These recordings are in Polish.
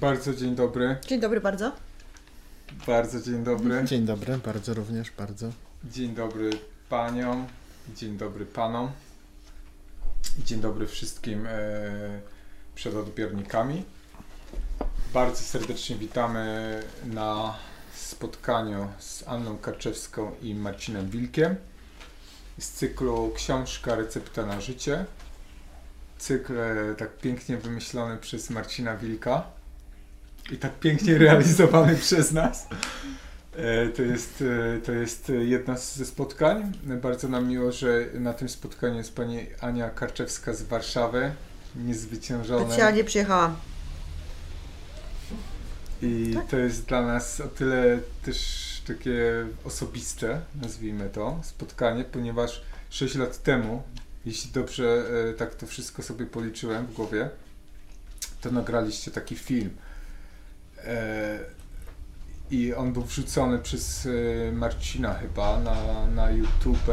Bardzo dzień dobry. Dzień dobry bardzo. Bardzo dzień dobry. Dzień dobry, bardzo również, bardzo. Dzień dobry paniom. Dzień dobry panom. Dzień dobry wszystkim e, przed odbiornikami. Bardzo serdecznie witamy na spotkaniu z Anną Karczewską i Marcinem Wilkiem z cyklu Książka Recepta na życie. Cykl e, tak pięknie wymyślony przez Marcina Wilka i tak pięknie realizowany przez nas. E, To jest, e, to jest jedno ze spotkań. Bardzo nam miło, że na tym spotkaniu jest pani Ania Karczewska z Warszawy, niezwyciężona. Specjalnie przyjechałam. I Tak. to jest dla nas o tyle też takie osobiste, nazwijmy to, spotkanie, ponieważ 6 lat temu, jeśli dobrze e, tak to wszystko sobie policzyłem w głowie, to nagraliście taki film. E, I on był wrzucony przez e, Marcina chyba na, na YouTube.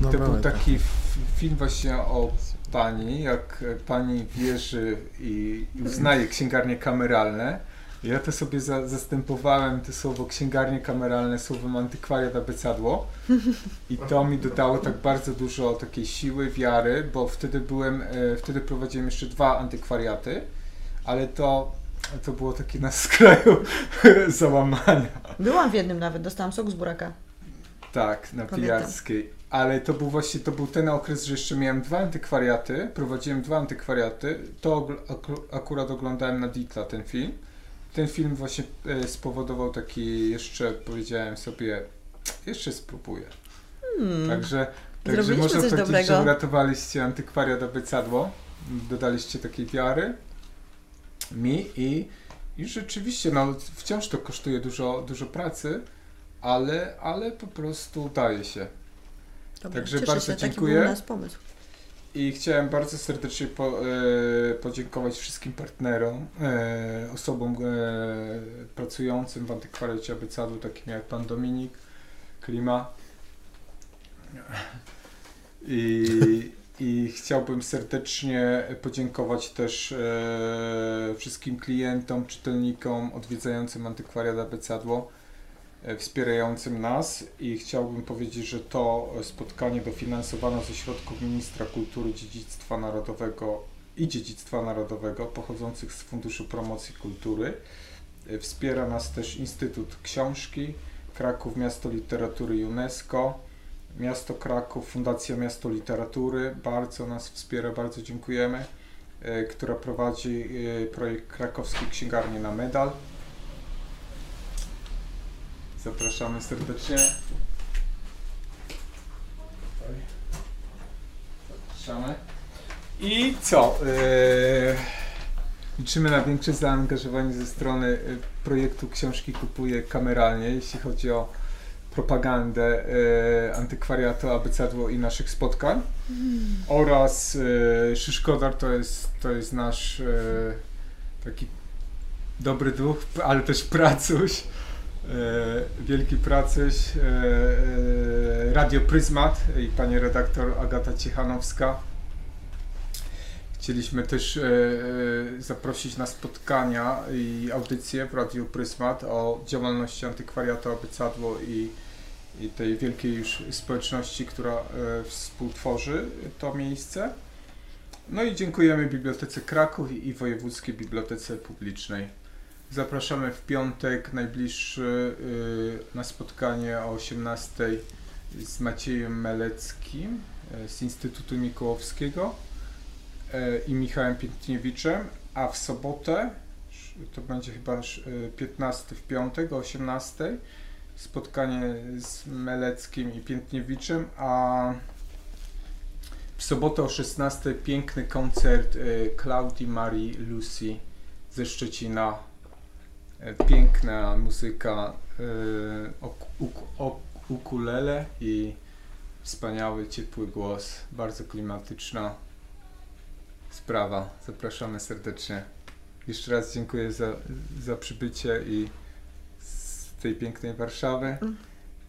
No, To był taki f- film właśnie o pani, jak pani wierzy i i uznaje księgarnie kameralne. Ja to sobie za, zastępowałem to słowo księgarnie kameralne słowem antykwariat abecadło i to mi dodało tak bardzo dużo takiej siły, wiary, bo wtedy byłem, e, wtedy prowadziłem jeszcze dwa antykwariaty, ale to, to było takie na skraju załamania. Byłam w jednym nawet, dostałam sok z buraka. Tak, na Pamiętam. Pijarskiej. Ale to był właśnie, to był ten okres, że jeszcze miałem dwa antykwariaty, prowadziłem dwa antykwariaty, to akurat oglądałem na Ditla ten film. Ten film właśnie e, spowodował taki jeszcze, powiedziałem sobie, jeszcze spróbuję. Hmm. Także, także można coś powiedzieć, dobrego. że uratowaliście antykwariat Abecadło, dodaliście takiej wiary mi i, i rzeczywiście, no wciąż to kosztuje dużo, dużo pracy, ale, ale po prostu daje się. Dobra, Także bardzo się, taki dziękuję. był u nas pomysł. I chciałem bardzo serdecznie po, e, podziękować wszystkim partnerom, e, osobom e, pracującym w antykwariacie Abecadu, takim jak pan Dominik, Klima. I, I chciałbym serdecznie podziękować też e, wszystkim klientom, czytelnikom odwiedzającym antykwariat Abecadło, e, wspierającym nas i chciałbym powiedzieć, że to spotkanie dofinansowano ze środków Ministra Kultury, Dziedzictwa Narodowego i Dziedzictwa Narodowego pochodzących z Funduszu Promocji Kultury. E, Wspiera nas też Instytut Książki, Kraków Miasto Literatury UNESCO, Miasto Kraków, Fundacja Miasto Literatury, bardzo nas wspiera, bardzo dziękujemy, e, która prowadzi e, projekt Krakowskiej Księgarni na Medal. Zapraszamy serdecznie. Zapraszamy. I co? Yy, liczymy na większe zaangażowanie ze strony projektu Książki Kupuję kameralnie, jeśli chodzi o propagandę y, antykwariatu Abecadło i naszych spotkań. Oraz y, Szyszkodar to jest, to jest nasz y, taki dobry duch, ale też pracuś. E, wielki pracuś, e, e, Radio Pryzmat i pani redaktor Agata Cichanowska. Chcieliśmy też e, e, zaprosić na spotkania i audycje w Radiu Pryzmat o działalności antykwariatu Abecadło i, i tej wielkiej już społeczności, która e, współtworzy to miejsce. No i dziękujemy Bibliotece Kraków i, Wojewódzkiej Bibliotece Publicznej. Zapraszamy w piątek najbliższy y, na spotkanie o 18 z Maciejem Meleckim y, z Instytutu Mikołowskiego i Michałem Piętniewiczem, a w sobotę to będzie chyba sz- y, 15 w piątek o 18 spotkanie z Meleckim i Piętniewiczem, a w sobotę o 16 piękny koncert Klaudii Marii Lucy ze Szczecina. E, Piękna muzyka, ok, ukulele i wspaniały, ciepły głos, bardzo klimatyczna sprawa. Zapraszamy serdecznie. Jeszcze raz dziękuję za, za przybycie i tej pięknej Warszawy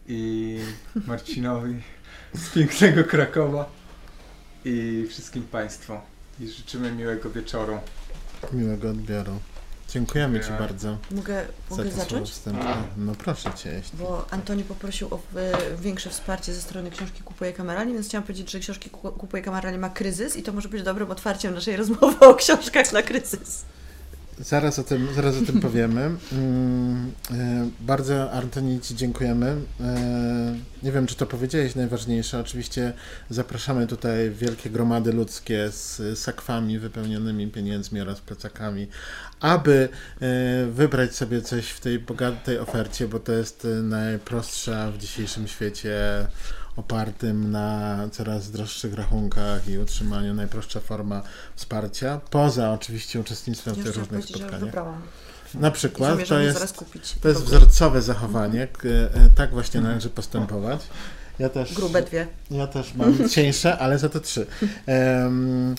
i Marcinowi z pięknego Krakowa i wszystkim Państwu. I życzymy miłego wieczoru. Miłego odbioru. Dziękujemy Ci bardzo Mogę, za mogę zacząć? No proszę Cię, jeśli. Bo Antoni poprosił o e, większe wsparcie ze strony książki Kupuje Kameralnie, więc chciałam powiedzieć, że książki Ku- Kupuje Kameralnie ma kryzys i to może być dobrym otwarciem naszej rozmowy o książkach na kryzys. Zaraz o tym, zaraz o tym powiemy. Mm, e, bardzo Antoni Ci dziękujemy. E, nie wiem, czy to powiedziałeś najważniejsze. Oczywiście zapraszamy tutaj wielkie gromady ludzkie z sakwami wypełnionymi pieniędzmi oraz plecakami, aby e, wybrać sobie coś w tej bogatej ofercie, bo to jest najprostsza w dzisiejszym świecie opartym na coraz droższych rachunkach i utrzymaniu najprostsza forma wsparcia, poza oczywiście uczestnictwem w tych różnych spotkaniach. Na przykład to jest, to jest wzorcowe zachowanie, k- e, tak właśnie należy postępować. Ja też, Grube dwie. ja też mam cieńsze, ale za to trzy. Em,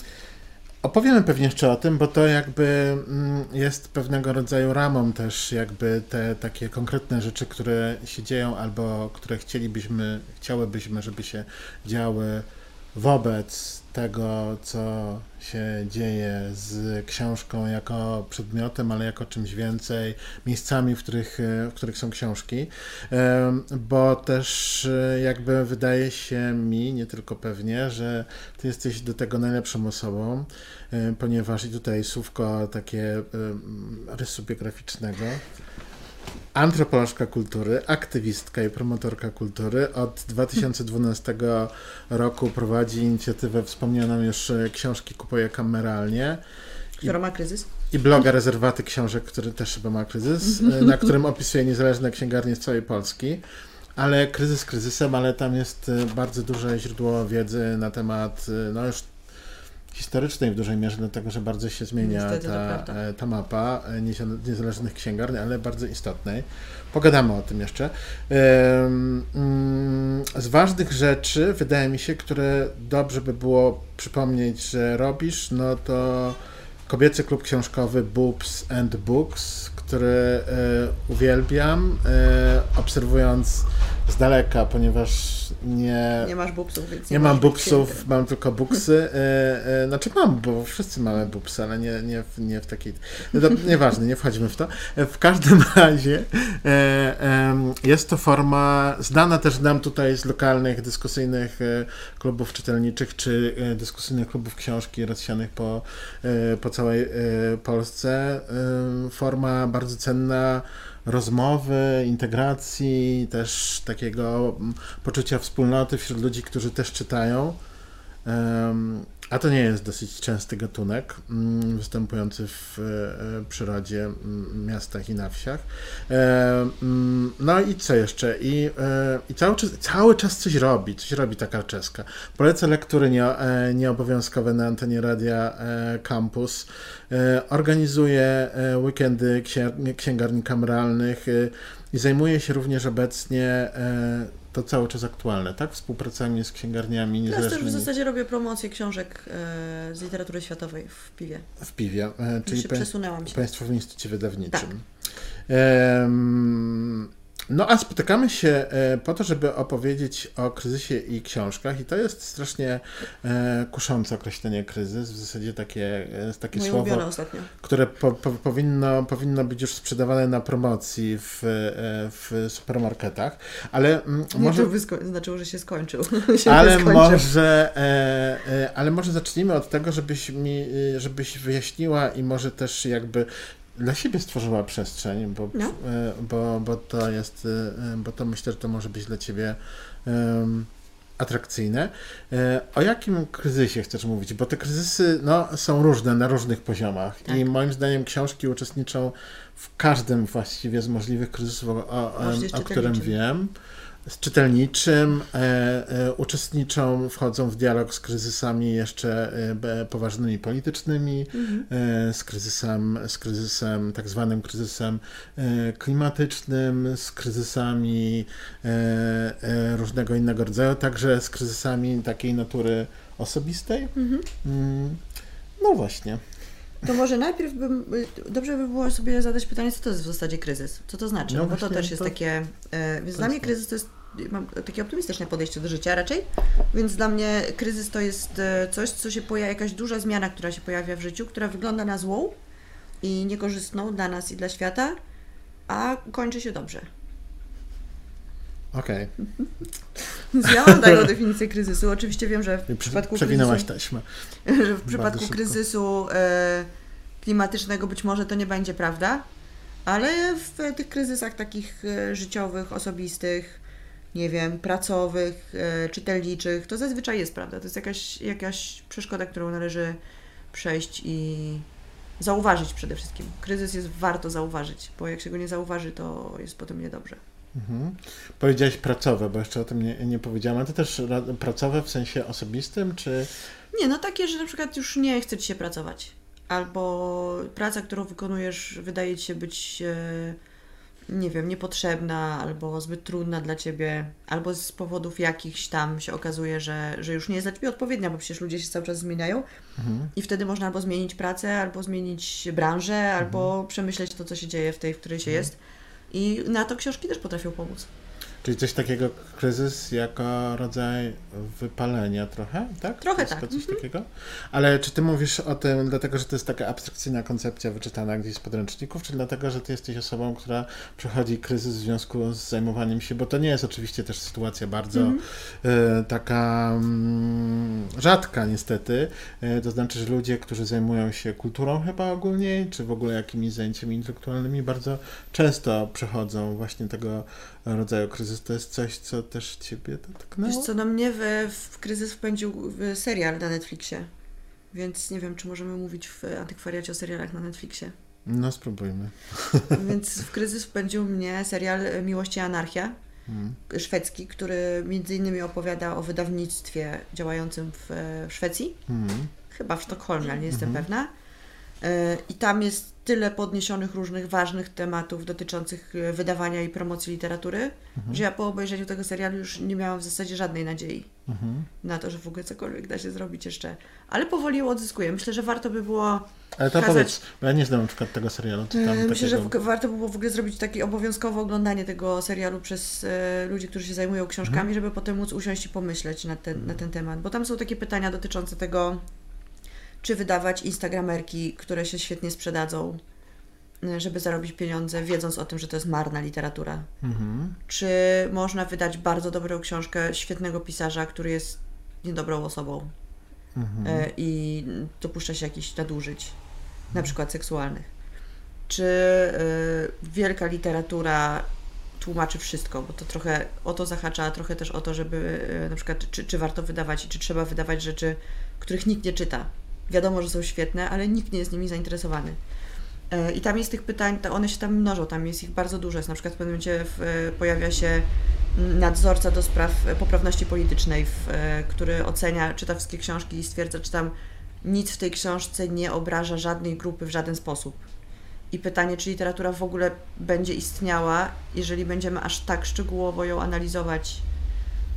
opowiemy pewnie jeszcze o tym, bo to jakby mm, jest pewnego rodzaju ramą też jakby te takie konkretne rzeczy, które się dzieją albo które chcielibyśmy, chciałybyśmy, żeby się działy wobec tego, co się dzieje z książką jako przedmiotem, ale jako czymś więcej, miejscami, w których, e, w których są książki, bo też e, jakby wydaje się mi, nie tylko pewnie, że ty jesteś do tego najlepszą osobą, e, ponieważ i tutaj słówko takie rysu biograficznego, antropolożka kultury, aktywistka i promotorka kultury. Od 2012 roku prowadzi inicjatywę wspomnianą już e, książki Kupuję kameralnie Która ma kryzys? i bloga Rezerwaty Książek, który też chyba ma kryzys, e, na którym opisuje niezależne księgarnie z całej Polski. Ale kryzys kryzysem, ale tam jest e, bardzo duże źródło wiedzy na temat, no już historycznej w dużej mierze, dlatego że bardzo się zmienia Niestety, ta, e, ta mapa e, niezale- niezależnych księgarni, ale bardzo istotnej. Pogadamy o tym jeszcze. Mm, Z ważnych rzeczy, wydaje mi się, które dobrze by było przypomnieć, że robisz, no to kobiecy klub książkowy Boobs and Books, który e, uwielbiam, e, obserwując z daleka, ponieważ nie, Nie masz bubsów, więc nie możesz mam bubsów, księgiem. mam tylko buksy. E, e, znaczy mam, bo wszyscy mamy bubsy, ale nie, nie, w, nie w takiej. No to, nieważne, nie wchodźmy w to. W każdym razie e, jest to forma znana też nam tutaj z lokalnych dyskusyjnych e, klubów czytelniczych czy e, dyskusyjnych klubów książki rozsianych po, e, po całej e, Polsce. Forma bardzo cenna rozmowy, integracji, też takiego poczucia wspólnoty wśród ludzi, którzy też czytają. A to nie jest dosyć częsty gatunek mm, występujący w e, przyrodzie, mm, miastach i na wsiach. E, mm, No i co jeszcze? I, e, i cały, czas, cały czas coś robi, coś robi taka czeska. Polecę lektury nie, e, nieobowiązkowe na antenie Radia e, Campus. E, Organizuje e, weekendy księ- księgarni kameralnych e, i zajmuje się również obecnie e, to cały czas aktualne, tak? Współpracami z księgarniami Teraz też w niezależnymi zasadzie robię promocję książek e, z literatury światowej w piwie. w piwie, e, czyli Czyli pa- przesunęłam się. Państwowym Instytucie Wydawniczym. Tak. Em, No a spotykamy się e, po to, żeby opowiedzieć o kryzysie i książkach. I to jest strasznie e, kuszące określenie kryzys, w zasadzie takie, e, takie Moje słowo, które po, po, powinno, powinno być już sprzedawane na promocji w, w supermarketach, ale mm, Może może... to znaczyło, że się skończył. się Ale nie może, ale może zacznijmy od tego, żebyś mi, żebyś wyjaśniła i może też jakby dla siebie stworzyła przestrzeń, bo, No. e, bo, bo to jest, e, bo to myślę, że to może być dla ciebie em, atrakcyjne. E, O jakim kryzysie chcesz mówić? Bo te kryzysy no, są różne na różnych poziomach Tak. i moim zdaniem książki uczestniczą w każdym właściwie z możliwych kryzysów, o, o, o którym wiem. Z czytelniczym e, e, uczestniczą, wchodzą w dialog z kryzysami jeszcze e, poważnymi politycznymi, Mhm. e, z kryzysem, z kryzysem, tak zwanym kryzysem e, klimatycznym, z kryzysami e, różnego innego rodzaju, także z kryzysami takiej natury osobistej. Mhm. Mm, No właśnie. To może najpierw bym, y, dobrze by było sobie zadać pytanie, co to jest w zasadzie kryzys? Co to znaczy? No bo to też jest to- takie, więc dla mnie kryzys to jest, mam takie optymistyczne podejście do życia raczej, więc dla mnie kryzys to jest e, coś, co się pojawia, jakaś duża zmiana, która się pojawia w życiu, która wygląda na złą i niekorzystną dla nas i dla świata, a kończy się dobrze. Okej. Więc ja mam taką definicję kryzysu. Oczywiście wiem, że w Okay. przypadku Przewinęłaś kryzysu, taśmę. że w przypadku kryzysu e, klimatycznego być może to nie będzie prawda, ale w tych kryzysach takich e, życiowych, osobistych, nie wiem, pracowych, e, czytelniczych, to zazwyczaj jest prawda. To jest jakaś, jakaś przeszkoda, którą należy przejść i zauważyć przede wszystkim. Kryzys jest warto zauważyć, bo jak się go nie zauważy, to jest potem niedobrze. Mhm. Powiedziałeś pracowe, bo jeszcze o tym nie, nie powiedziałam. A to też ra- pracowe w sensie osobistym, czy... Nie, no takie, że na przykład już nie chce ci się pracować. Albo praca, którą wykonujesz, wydaje ci się być, e, nie wiem, niepotrzebna, albo zbyt trudna dla ciebie, albo z powodów jakichś tam się okazuje, że, że już nie jest dla ciebie odpowiednia, bo przecież ludzie się cały czas zmieniają. Mhm. I wtedy można albo zmienić pracę, albo zmienić branżę, albo przemyśleć to, co się dzieje w tej, w której się jest. I na to książki też potrafią pomóc. Czyli coś takiego, kryzys jako rodzaj wypalenia trochę, tak? Trochę tak, coś takiego? Ale czy ty mówisz o tym dlatego, że to jest taka abstrakcyjna koncepcja wyczytana gdzieś z podręczników, czy dlatego, że ty jesteś osobą, która przechodzi kryzys w związku z zajmowaniem się, bo to nie jest oczywiście też sytuacja bardzo Mhm. e, taka mm, rzadka niestety, e, to znaczy, że ludzie, którzy zajmują się kulturą chyba ogólnie, czy w ogóle jakimiś zajęciami intelektualnymi, bardzo często przechodzą właśnie tego rodzaju kryzys. To jest coś, co też ciebie dotknęło? Wiesz co, no mnie w, w kryzys wpędził serial na Netflixie. Więc nie wiem, czy możemy mówić w antykwariacie o serialach na Netflixie. No spróbujmy. Więc w kryzys wpędził mnie serial Miłość i Anarchia, Mm. szwedzki, który między innymi opowiada o wydawnictwie działającym w, w Szwecji. Mm. Chyba w Sztokholmie, ale nie jestem Mhm. pewna. E, I tam jest tyle podniesionych różnych ważnych tematów dotyczących e, wydawania i promocji literatury, Mhm. że ja po obejrzeniu tego serialu już nie miałam w zasadzie żadnej nadziei Mhm. na to, że w ogóle cokolwiek da się zrobić jeszcze. Ale powoli ją odzyskuję. Myślę, że warto by było. Ale to Kazać- powiedz, bo ja nie znam na przykład tego serialu. Czy tam e, myślę, że takiego... w, warto by było w ogóle zrobić takie obowiązkowe oglądanie tego serialu przez e, ludzi, którzy się zajmują książkami, Mhm. żeby potem móc usiąść i pomyśleć na ten, na ten temat. Bo tam są takie pytania dotyczące tego, czy wydawać instagramerki, które się świetnie sprzedadzą, e, żeby zarobić pieniądze, wiedząc o tym, że to jest marna literatura. Mhm. Czy można wydać bardzo dobrą książkę świetnego pisarza, który jest niedobrą osobą Mhm. e, i dopuszcza się jakichś nadużyć, na przykład seksualnych. Czy e, wielka literatura tłumaczy wszystko, bo to trochę o to zahacza, a trochę też o to, żeby na przykład czy, czy warto wydawać i czy trzeba wydawać rzeczy, których nikt nie czyta. Wiadomo, że są świetne, ale nikt nie jest nimi zainteresowany. E, I tam jest tych pytań, to one się tam mnożą, tam jest ich bardzo dużo. Jest na przykład w pewnym momencie w, e, pojawia się nadzorca do spraw e, poprawności politycznej, w, który ocenia, czyta wszystkie książki i stwierdza, czy tam nic w tej książce nie obraża żadnej grupy w żaden sposób. I pytanie, czy literatura w ogóle będzie istniała, jeżeli będziemy aż tak szczegółowo ją analizować.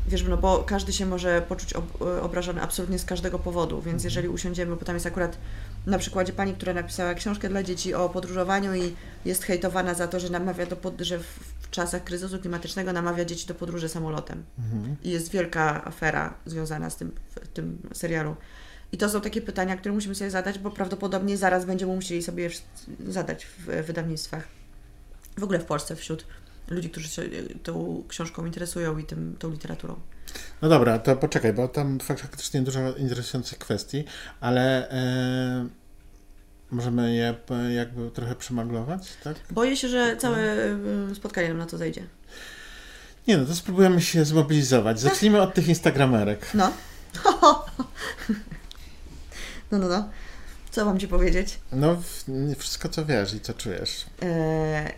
Wiesz, no bo każdy się może poczuć ob- obrażony absolutnie z każdego powodu, więc jeżeli usiądziemy, bo tam jest akurat na przykładzie pani, która napisała książkę dla dzieci o podróżowaniu i jest hejtowana za to, że namawia do pod- że w, w czasach kryzysu klimatycznego namawia dzieci do podróży samolotem. Mhm. I jest wielka afera związana z tym w tym serialu. I to są takie pytania, które musimy sobie zadać, bo prawdopodobnie zaraz będziemy musieli sobie je zadać w wydawnictwach. W ogóle w Polsce wśród ludzi, którzy się y, tą książką interesują i tym, tą literaturą. No dobra, to poczekaj, bo tam faktycznie dużo interesujących kwestii, ale e, możemy je p- jakby trochę przemaglować, tak? Boję się, że całe y, spotkanie nam na to zejdzie. Nie no, to spróbujemy się zmobilizować. Zacznijmy od tych instagramerek. No. No, no, no. Co mam Ci powiedzieć? No, wszystko co wiesz i co czujesz. E,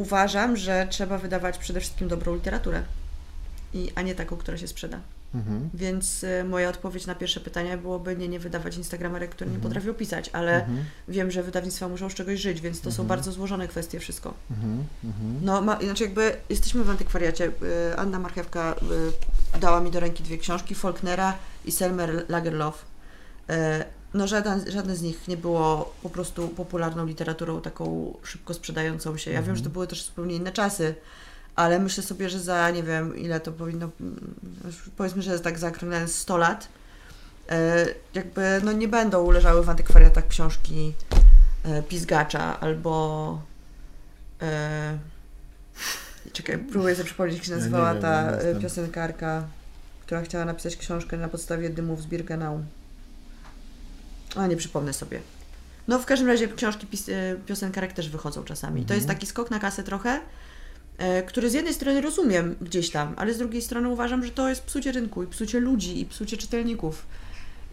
uważam, że trzeba wydawać przede wszystkim dobrą literaturę, i, a nie taką, która się sprzeda. Mhm. Więc e, moja odpowiedź na pierwsze pytanie byłoby nie, nie wydawać instagramerek, które Mhm. nie potrafią pisać, ale Mhm. wiem, że wydawnictwa muszą z czegoś żyć, więc to są Mhm. bardzo złożone kwestie wszystko. Mhm. Mhm. No, ma, znaczy jakby jesteśmy w antykwariacie. E, Anna Marchewka e, dała mi do ręki dwie książki, Faulknera i Selmer Lagerlof. No żaden, żadne z nich nie było po prostu popularną literaturą, taką szybko sprzedającą się. Ja wiem, Mhm. że to były też zupełnie inne czasy, ale myślę sobie, że za nie wiem ile to powinno, mm, powiedzmy, że jest tak zakręcając 100 lat, e, jakby no nie będą leżały w antykwariatach książki e, Pizgacza albo e, czekaj, próbuję sobie przypomnieć, jak się Ja nazywała wiem, ta piosenkarka, która chciała napisać książkę na podstawie dymów z Birkenau. A, nie przypomnę sobie. No w każdym razie książki pis- e, piosenkarek też wychodzą czasami. To jest Mhm. taki skok na kasę trochę, e, który z jednej strony rozumiem gdzieś tam, ale z drugiej strony uważam, że to jest psucie rynku i psucie ludzi i psucie czytelników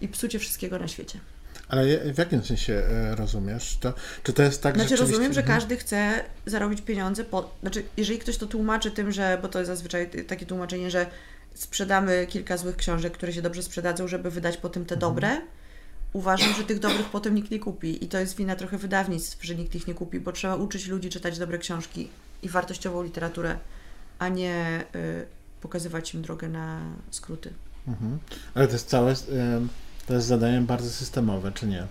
i psucie wszystkiego na świecie. Ale w jakim sensie e, rozumiesz? To, czy to jest tak, Znaczy rzeczywiście- rozumiem, że Mhm. każdy chce zarobić pieniądze, po, znaczy jeżeli ktoś to tłumaczy tym, że, bo to jest zazwyczaj takie tłumaczenie, że sprzedamy kilka złych książek, które się dobrze sprzedadzą, żeby wydać potem te Mhm. Uważam, że tych dobrych potem nikt nie kupi i to jest wina trochę wydawnictw, że nikt ich nie kupi, bo trzeba uczyć ludzi czytać dobre książki i wartościową literaturę, a nie y, pokazywać im drogę na skróty. Mhm. Ale to jest całe, em, to jest zadanie bardzo systemowe, czy nie?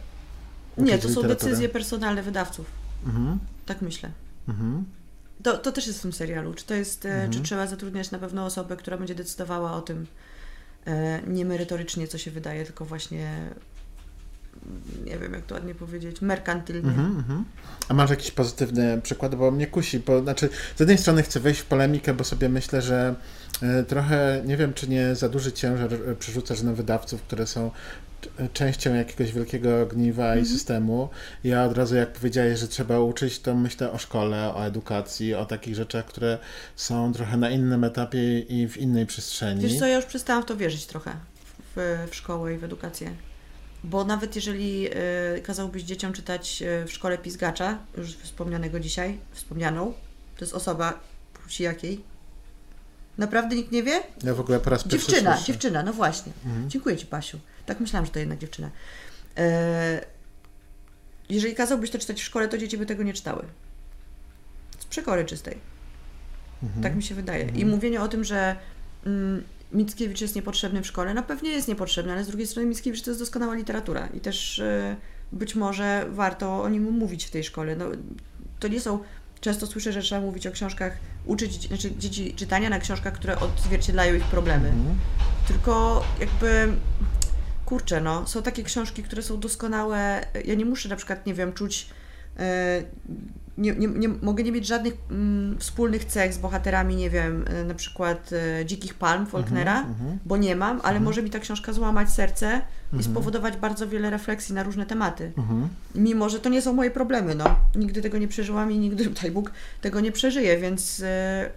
Nie, Uczyć to są literatury. decyzje personalne wydawców, Mhm. tak myślę. Mhm. To, to też jest w tym serialu. Czy to jest, Mhm. czy trzeba zatrudniać na pewno osobę, która będzie decydowała o tym e, nie merytorycznie, co się wydaje, tylko właśnie nie wiem, jak to ładnie powiedzieć, merkantylnie. Mhm, mhm. A masz jakiś pozytywny przykład, bo mnie kusi, bo znaczy z jednej strony chcę wejść w polemikę, bo sobie myślę, że e, trochę nie wiem, czy nie za duży ciężar e, przerzucasz na wydawców, które są c- częścią jakiegoś wielkiego ogniwa i Mhm. systemu. Ja od razu jak powiedziałeś, że trzeba uczyć, to myślę o szkole, o edukacji, o takich rzeczach, które są trochę na innym etapie i w innej przestrzeni. Wiesz co, ja już przestałam w to wierzyć trochę, w, w szkołę i w edukację. Bo nawet jeżeli e, kazałbyś dzieciom czytać e, w szkole Pizgacza, już wspomnianego dzisiaj, wspomnianą, to jest osoba płci jakiej? Naprawdę nikt nie wie? Ja w ogóle po raz pierwszy Dziewczyna, słyszę. dziewczyna, no właśnie. Mhm. Dziękuję Ci, Pasiu. Tak myślałam, że to jednak dziewczyna. E, jeżeli kazałbyś to czytać w szkole, to dzieci by tego nie czytały. Z przekory czystej. Mhm. Tak mi się wydaje. I Mhm. mówienie o tym, że mm, Mickiewicz jest niepotrzebny w szkole, no pewnie jest niepotrzebny, ale z drugiej strony Mickiewicz to jest doskonała literatura i też e, być może warto o nim mówić w tej szkole. No, to nie są... Często słyszę, że trzeba mówić o książkach, uczyć znaczy dzieci czytania na książkach, które odzwierciedlają ich problemy. Mhm. Tylko jakby kurczę, no, są takie książki, które są doskonałe. Ja nie muszę na przykład, nie wiem, czuć. e, Nie, nie, nie, mogę nie mieć żadnych mm, wspólnych cech z bohaterami, nie wiem, e, na przykład e, Dzikich Palm Faulknera, Mhm, mhm. bo nie mam, ale Mhm. może mi ta książka złamać serce i Mhm. spowodować bardzo wiele refleksji na różne tematy. Mhm. Mimo, że to nie są moje problemy, no. Nigdy tego nie przeżyłam i nigdy, daj Bóg, tego nie przeżyję, więc e,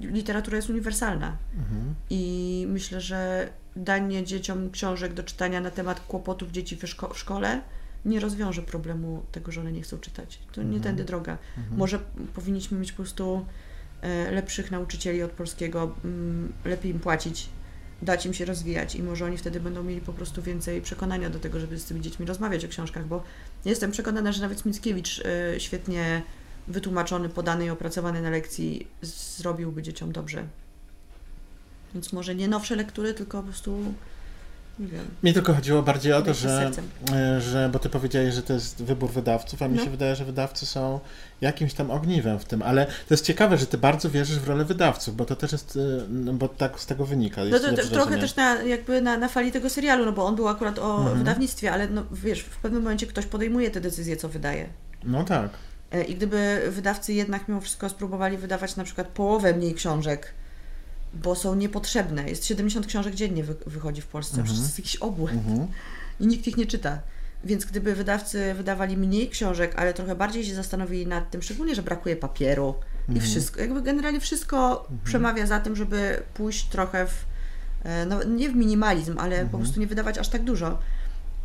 literatura jest uniwersalna. Mhm. I myślę, że danie dzieciom książek do czytania na temat kłopotów dzieci w, szko- w szkole nie rozwiąże problemu tego, że one nie chcą czytać. To nie Mhm. tędy droga. Mhm. Może powinniśmy mieć po prostu e, lepszych nauczycieli od polskiego, mm, lepiej im płacić, dać im się rozwijać i może oni wtedy będą mieli po prostu więcej przekonania do tego, żeby z tymi dziećmi rozmawiać o książkach, bo jestem przekonana, że nawet Mickiewicz e, świetnie wytłumaczony, podany i opracowany na lekcji zrobiłby dzieciom dobrze. Więc może nie nowsze lektury, tylko po prostu nie wiem. Mi tylko chodziło bardziej o to, że, e, że, bo ty powiedziałeś, że to jest wybór wydawców, a mi No. się wydaje, że wydawcy są jakimś tam ogniwem w tym, ale to jest ciekawe, że ty bardzo wierzysz w rolę wydawców, bo to też jest, e, no, bo tak z tego wynika. No to, to trochę rozumiem. też na, jakby na, na fali tego serialu, no bo on był akurat o Mhm. wydawnictwie, ale no wiesz, w pewnym momencie ktoś podejmuje te decyzje, co wydaje. No tak. E, I gdyby wydawcy jednak mimo wszystko spróbowali wydawać na przykład połowę mniej książek, bo są niepotrzebne. Jest 70 książek dziennie wy, wychodzi w Polsce, Mhm. jest jakiś obłęd Mhm. i nikt ich nie czyta. Więc gdyby wydawcy wydawali mniej książek, ale trochę bardziej się zastanowili nad tym, szczególnie, że brakuje papieru i Mhm. wszystko, jakby generalnie wszystko przemawia za tym, żeby pójść trochę w, e, no nie w minimalizm, ale po Mhm. prostu nie wydawać aż tak dużo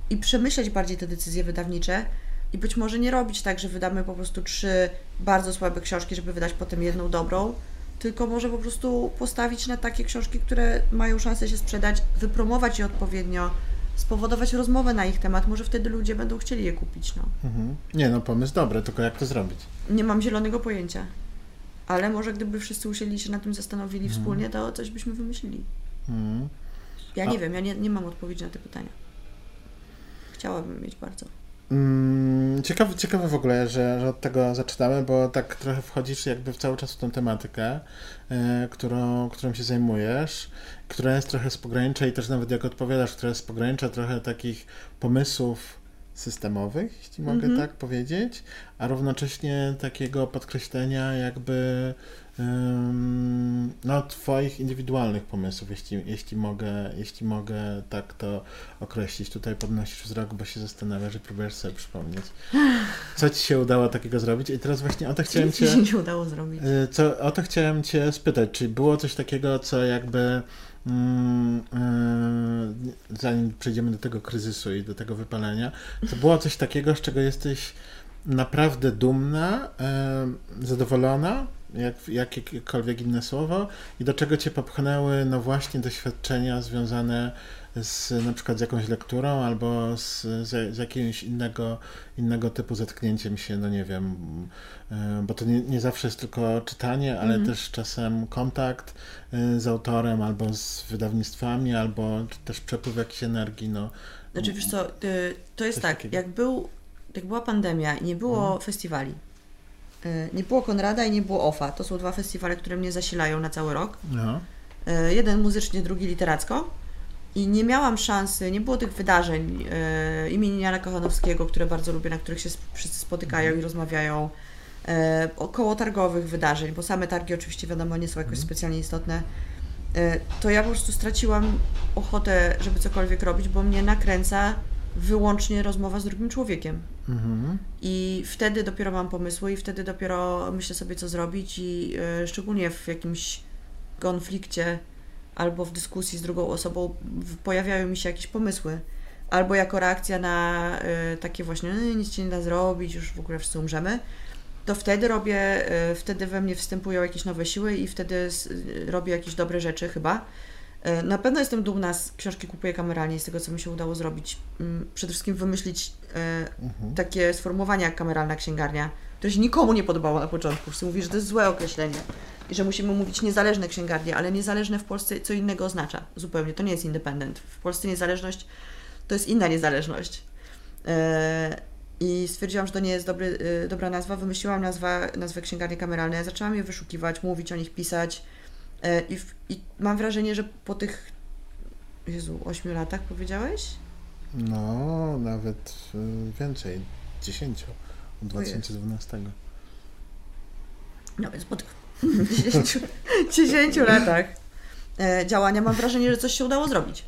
i przemyśleć bardziej te decyzje wydawnicze i być może nie robić tak, że wydamy po prostu trzy bardzo słabe książki, żeby wydać potem jedną dobrą, tylko może po prostu postawić na takie książki, które mają szansę się sprzedać, wypromować je odpowiednio, spowodować rozmowę na ich temat, może wtedy ludzie będą chcieli je kupić, no. Mhm. Nie no, pomysł dobry, tylko jak to zrobić? Nie mam zielonego pojęcia. Ale może gdyby wszyscy usiedli się nad tym zastanowili Mhm. wspólnie, to coś byśmy wymyślili. Mhm. Ja A- nie wiem, ja nie, nie mam odpowiedzi na te pytania. Chciałabym mieć bardzo. Mm, Ciekawe, ciekawe w ogóle, że, że od tego zaczynamy, bo tak trochę wchodzisz jakby w cały czas w tą tematykę, e, którą, którą się zajmujesz, która jest trochę z pogranicza i też nawet jak odpowiadasz, która jest z pogranicza trochę takich pomysłów systemowych, jeśli mogę Mhm. tak powiedzieć, a równocześnie takiego podkreślenia jakby no, twoich indywidualnych pomysłów, jeśli, jeśli, mogę, jeśli mogę tak to określić. Tutaj podnosisz wzrok, bo się zastanawiasz i próbujesz sobie przypomnieć. Co ci się udało takiego zrobić? I teraz właśnie o to chciałem cię... mi się nie udało zrobić. Y, Co, o to chciałem Cię spytać, czy było coś takiego, co jakby mm, y, zanim przejdziemy do tego kryzysu i do tego wypalenia, to było coś takiego, z czego jesteś naprawdę dumna, y, zadowolona, jak, jakiekolwiek inne słowo, i do czego Cię popchnęły, no właśnie, doświadczenia związane z na przykład z jakąś lekturą albo z, z, z jakiegoś innego, innego typu zetknięciem się, no nie wiem, y, bo to nie, nie zawsze jest tylko czytanie, ale Mhm. też czasem kontakt y, z autorem albo z wydawnictwami, albo też przepływ jakiejś energii, no. Znaczy wiesz co, y, to jest tak, takiego. jak, był, jak była pandemia i nie było Mhm. festiwali, nie było Konrada i nie było OFA, to są dwa festiwale, które mnie zasilają na cały rok. no. Y, Jeden muzycznie, drugi literacko. I nie miałam szansy, nie było tych wydarzeń y, imienia Jana Kochanowskiego, które bardzo lubię, na których się wszyscy spotykają i rozmawiają. Około targowych wydarzeń, bo same targi oczywiście wiadomo nie są jakoś specjalnie istotne. To ja po prostu straciłam ochotę, żeby cokolwiek robić, bo mnie nakręca wyłącznie rozmowa z drugim człowiekiem. Mhm. I wtedy dopiero mam pomysły i wtedy dopiero myślę sobie, co zrobić i e, szczególnie w jakimś konflikcie albo w dyskusji z drugą osobą pojawiają mi się jakieś pomysły. Albo jako reakcja na e, takie właśnie, "E, nic się nie da zrobić, już w ogóle wszyscy umrzemy, to wtedy robię, e, wtedy we mnie wstępują jakieś nowe siły i wtedy robię jakieś dobre rzeczy chyba. E, Na pewno jestem dumna z książki Kupuję kameralnie, z tego, co mi się udało zrobić. Mm, Przede wszystkim wymyślić e, Mhm. takie sformułowanie jak kameralna księgarnia, które się nikomu nie podobało na początku. Wszyscy mówili, że to jest złe określenie i że musimy mówić niezależne księgarnie, ale niezależne w Polsce co innego oznacza zupełnie. To nie jest independent. W Polsce niezależność to jest inna niezależność. E, I stwierdziłam, że to nie jest dobry, dobra nazwa. Wymyśliłam nazwę, nazwę księgarnie kameralne. Zaczęłam je wyszukiwać, mówić o nich, pisać. E, I, w, I mam wrażenie, że po tych Jezu, ośmiu latach powiedziałeś? No, nawet y, więcej, 10 od O Jezu. 2012. No więc po tych 10, 10 latach e, działania mam wrażenie, że coś się udało zrobić.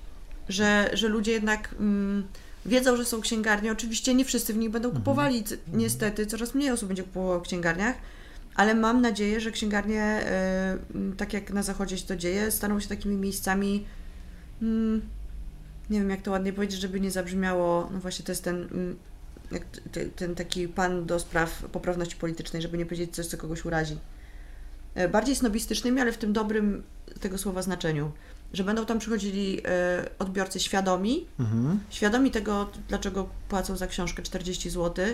Że, że ludzie jednak mm, wiedzą, że są księgarnie. Oczywiście nie wszyscy w nich będą kupowali. C- Niestety coraz mniej osób będzie kupowało w księgarniach. Ale mam nadzieję, że księgarnie, m, tak jak na zachodzie się to dzieje, staną się takimi miejscami. Mm, nie wiem, jak to ładnie powiedzieć, żeby nie zabrzmiało. No właśnie, to jest ten, mm, ten taki pan do spraw poprawności politycznej, żeby nie powiedzieć coś, co kogoś urazi. E, Bardziej snobistycznymi, ale w tym dobrym tego słowa znaczeniu. Że będą tam przychodzili e, odbiorcy świadomi, Mhm. świadomi tego, dlaczego płacą za książkę 40 zł,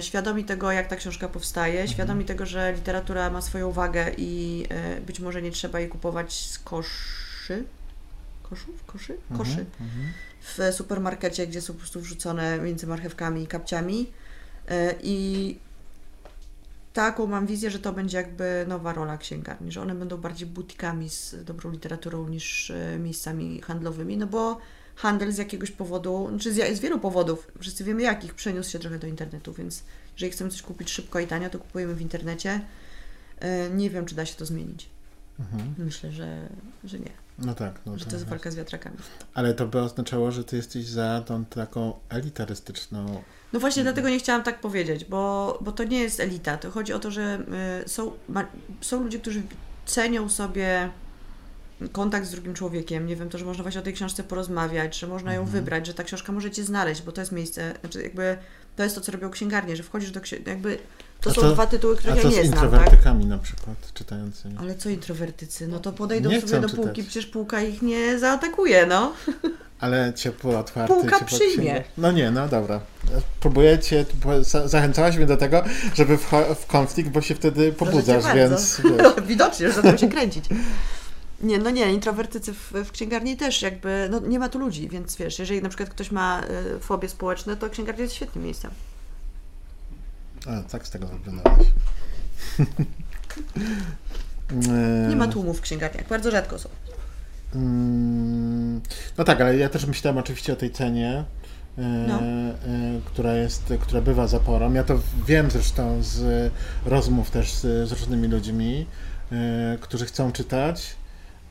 świadomi tego, jak ta książka powstaje, świadomi tego, że literatura ma swoją wagę i e, być może nie trzeba jej kupować z koszy. Koszów? Koszy? Koszy Mhm. Mhm. w supermarkecie, gdzie są po prostu wrzucone między marchewkami i kapciami. E, I taką mam wizję, że to będzie jakby nowa rola księgarni, że one będą bardziej butikami z dobrą literaturą niż e, miejscami handlowymi, no bo handel z jakiegoś powodu, znaczy z, z wielu powodów, wszyscy wiemy jakich, przeniósł się trochę do internetu, więc jeżeli chcemy coś kupić szybko i tanio, to kupujemy w internecie. E, Nie wiem, czy da się to zmienić. Mhm. Myślę, że, że nie, No tak, no że tak to jest walka z wiatrakami. Ale to by oznaczało, że ty jesteś za tą taką elitarystyczną. No właśnie Mhm. dlatego nie chciałam tak powiedzieć, bo, bo to nie jest elita. To chodzi o to, że y, są, są ludzie, którzy cenią sobie kontakt z drugim człowiekiem. Nie wiem, to, że można właśnie o tej książce porozmawiać, że można ją Mhm. wybrać, że ta książka może Cię znaleźć, bo to jest miejsce, znaczy jakby to jest to, co robią księgarnie, że wchodzisz do księgarni, jakby to A są co- dwa tytuły, A których co ja z nie znam, tak? introwertykami na przykład czytającymi? Ale co introwertycy? No to podejdą Nie sobie do czytać. półki, przecież półka ich nie zaatakuje, no. Ale ciepło, otwarty. Półka ciepło przyjmie. księga. No nie, no dobra. Próbujecie, bo za- zachęcałaś mnie do tego, żeby w, w konflikt, bo się wtedy pobudzasz, cię więc. Widocznie, że zaczął się kręcić. Nie, no nie, introwertycy w, w księgarni też jakby, no nie ma tu ludzi, więc wiesz, jeżeli na przykład ktoś ma y, fobie społeczne, to księgarnia jest świetnym miejscem. A, tak z tego wyglądałeś. Nie ma tłumów w księgarniach, bardzo rzadko są. Mm, No tak, ale ja też myślałem oczywiście o tej cenie no. która jest, która bywa zaporą. Ja to wiem zresztą z rozmów też z, z różnymi ludźmi, którzy chcą czytać,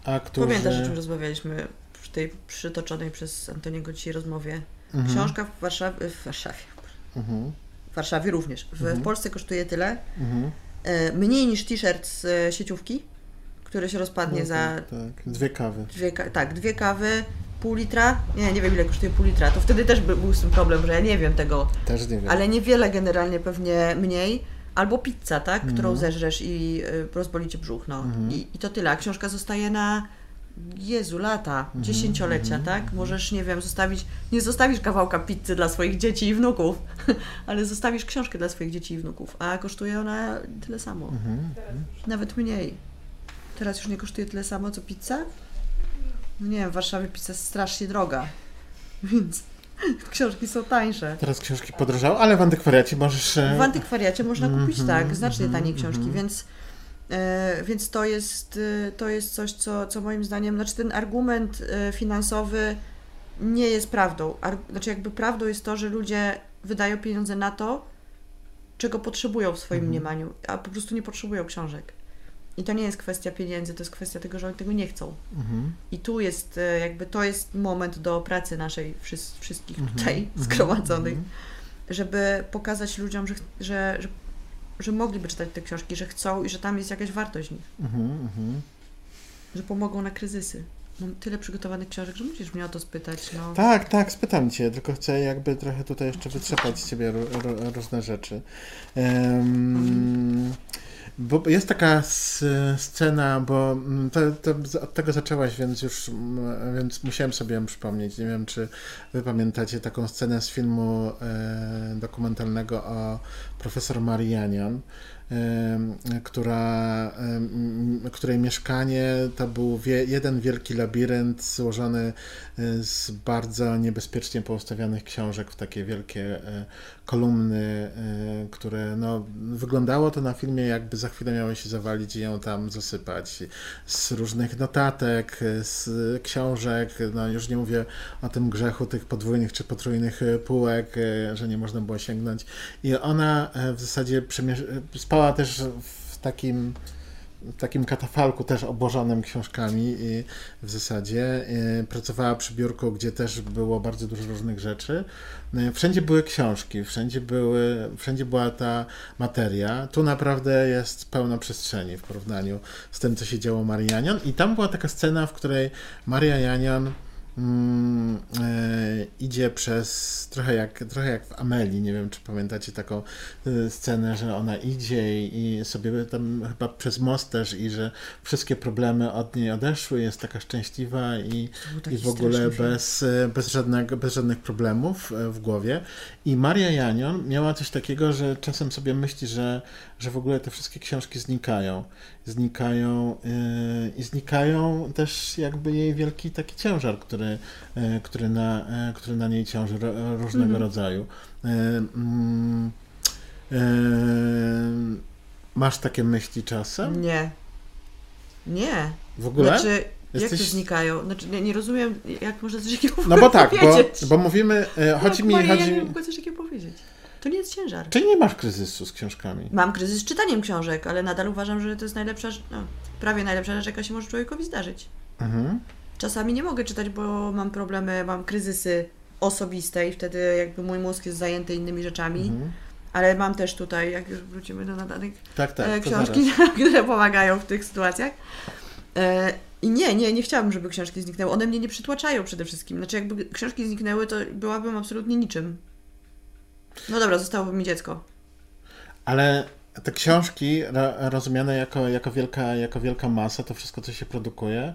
a którzy... Pamiętasz, o czym rozmawialiśmy przy tej przytoczonej przez Antoniego dzisiaj rozmowie? Mhm. Książka w Warszawie, w Warszawie, mhm. w Warszawie również. W, mhm. w Polsce kosztuje tyle, mhm. mniej niż t-shirt z sieciówki, który się rozpadnie no, za... Tak, tak, dwie kawy. Dwie, tak, dwie kawy, pół litra. Nie, nie wiem ile kosztuje pół litra. To wtedy też był z tym problem, że ja nie wiem tego. Też nie wiem. Ale niewiele generalnie pewnie mniej. Albo pizza, tak? Mm. Którą zeżresz i y, rozboli cię brzuch, no. Mm. I, I to tyle. A książka zostaje na Jezu, lata, mm. dziesięciolecia, mm. tak? Możesz, nie wiem, zostawić, nie zostawisz kawałka pizzy dla swoich dzieci i wnuków, ale zostawisz książkę dla swoich dzieci i wnuków, a kosztuje ona tyle samo. Nawet mniej. Teraz już nie kosztuje tyle samo, co pizza? No nie wiem, w Warszawie pizza jest strasznie droga, więc książki są tańsze. Teraz książki podrożały, ale w antykwariacie możesz... W antykwariacie można kupić, mm -hmm, tak, znacznie mm -hmm, taniej książki, mm -hmm. więc... E, więc to jest, e, to jest coś, co, co moim zdaniem, znaczy ten argument e, finansowy nie jest prawdą. Ar, znaczy jakby prawdą jest to, że ludzie wydają pieniądze na to, czego potrzebują w swoim mhm. mniemaniu, a po prostu nie potrzebują książek. I to nie jest kwestia pieniędzy, to jest kwestia tego, że oni tego nie chcą. Mhm. I tu jest e, jakby, to jest moment do pracy naszej wszystkich mhm. tutaj mhm. zgromadzonych, mhm. żeby pokazać ludziom, że, że, że, że, mogliby czytać te książki, że chcą i że tam jest jakaś wartość w nich. Mhm, że pomogą na kryzysy. Mam tyle przygotowanych książek, że musisz mnie o to spytać. No. Tak, tak, spytam Cię, tylko chcę jakby trochę tutaj jeszcze wytrzepać z Ciebie różne rzeczy. Um, bo jest taka scena, bo mm, to, to od tego zaczęłaś, więc już mm, więc musiałem sobie ją przypomnieć. Nie wiem, czy wy pamiętacie taką scenę z filmu e, dokumentalnego o profesor Marianian która, której mieszkanie to był jeden wielki labirynt złożony e, z bardzo niebezpiecznie poustawionych książek w takie wielkie e, kolumny, e, które no, wyglądało to na filmie jakby za chwilę miały się zawalić i ją tam zasypać. Z różnych notatek, z książek, no już nie mówię o tym grzechu tych podwójnych czy potrójnych półek, że nie można było sięgnąć. I ona w zasadzie spała też w takim w takim katafalku też obłożonym książkami w zasadzie pracowała przy biurku, gdzie też było bardzo dużo różnych rzeczy. No wszędzie były książki, wszędzie, były, wszędzie była ta materia. Tu naprawdę jest pełno przestrzeni w porównaniu z tym, co się działo Marii Janion. I tam była taka scena, w której Maria Janion mm, e, idzie przez trochę jak, trochę jak w Amelii, nie wiem czy pamiętacie taką e, scenę, że ona idzie i, i sobie tam chyba przez most też i że wszystkie problemy od niej odeszły, jest taka szczęśliwa i, i w ogóle bez, e, bez, żadnego, bez żadnych problemów w głowie. I Maria Janion miała coś takiego, że czasem sobie myśli, że, że w ogóle te wszystkie książki znikają. Znikają yy, i znikają też jakby jej wielki taki ciężar, który, yy, który, na, yy, który na niej ciąży różnego mm. rodzaju. Mm, masz takie myśli czasem? Nie. Nie. W ogóle? Znaczy, Jesteś... Jak to znikają? Znaczy, nie, nie rozumiem, jak można coś takiego No bo tak, bo, bo mówimy, chodzi no, mi... Chodzi... Ja nie mogę coś takiego powiedzieć. To nie jest ciężar. Czyli nie masz kryzysu z książkami? Mam kryzys z czytaniem książek, ale nadal uważam, że to jest najlepsza, no, prawie najlepsza rzecz, jaka się może człowiekowi zdarzyć. Mhm. Czasami nie mogę czytać, bo mam problemy, mam kryzysy osobiste i wtedy jakby mój mózg jest zajęty innymi rzeczami. Mhm. Ale mam też tutaj, jak już wrócimy do nadanych, tak, tak, e, książki, które pomagają w tych sytuacjach. E, i nie, nie, nie chciałabym, żeby książki zniknęły. One mnie nie przytłaczają przede wszystkim. Znaczy, jakby książki zniknęły, to byłabym absolutnie niczym. No dobra, zostałoby mi dziecko. Ale te książki rozumiane jako, jako, wielka, jako wielka masa, to wszystko, co się produkuje,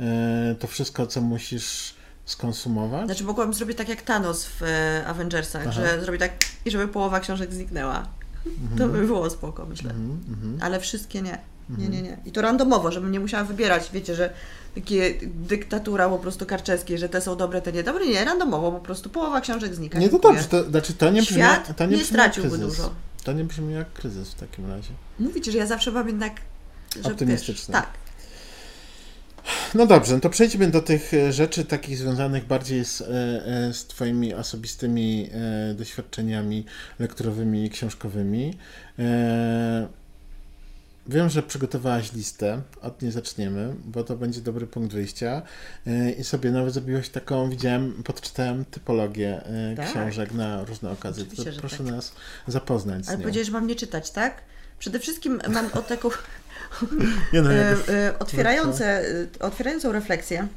e, to wszystko, co musisz skonsumować? Znaczy, mogłabym zrobić tak jak Thanos w e, Avengersach, Aha. że zrobić tak i żeby połowa książek zniknęła. Mhm. To by było spoko, myślę. Mhm, mhm. Ale wszystkie nie. Nie, nie, nie. I to randomowo, żebym nie musiała wybierać, wiecie, że takie dyktatura po prostu karczewskiej, że te są dobre, te nie dobre. Nie, randomowo po prostu połowa książek znika. Nie, to dobrze, to, znaczy to nie brzmi, Świat to nie, nie straciłby dużo. To nie brzmi jak kryzys w takim razie. Mówicie, że ja zawsze mam jednak... Że, Optymistyczny. Wiesz, tak. no dobrze, no to przejdźmy do tych e, rzeczy takich związanych bardziej z, e, e, z Twoimi osobistymi doświadczeniami lekturowymi i książkowymi. Wiem, że przygotowałaś listę, od niej zaczniemy, bo to będzie dobry punkt wyjścia. I sobie nawet zrobiłaś taką, widziałem, podczytałem typologię tak. książek na różne okazje. To proszę tak. nas zapoznać Ale powiedziałeś, że mam nie czytać, tak? Przede wszystkim mam o taką nie no, e, e, otwierające, e, otwierającą refleksję,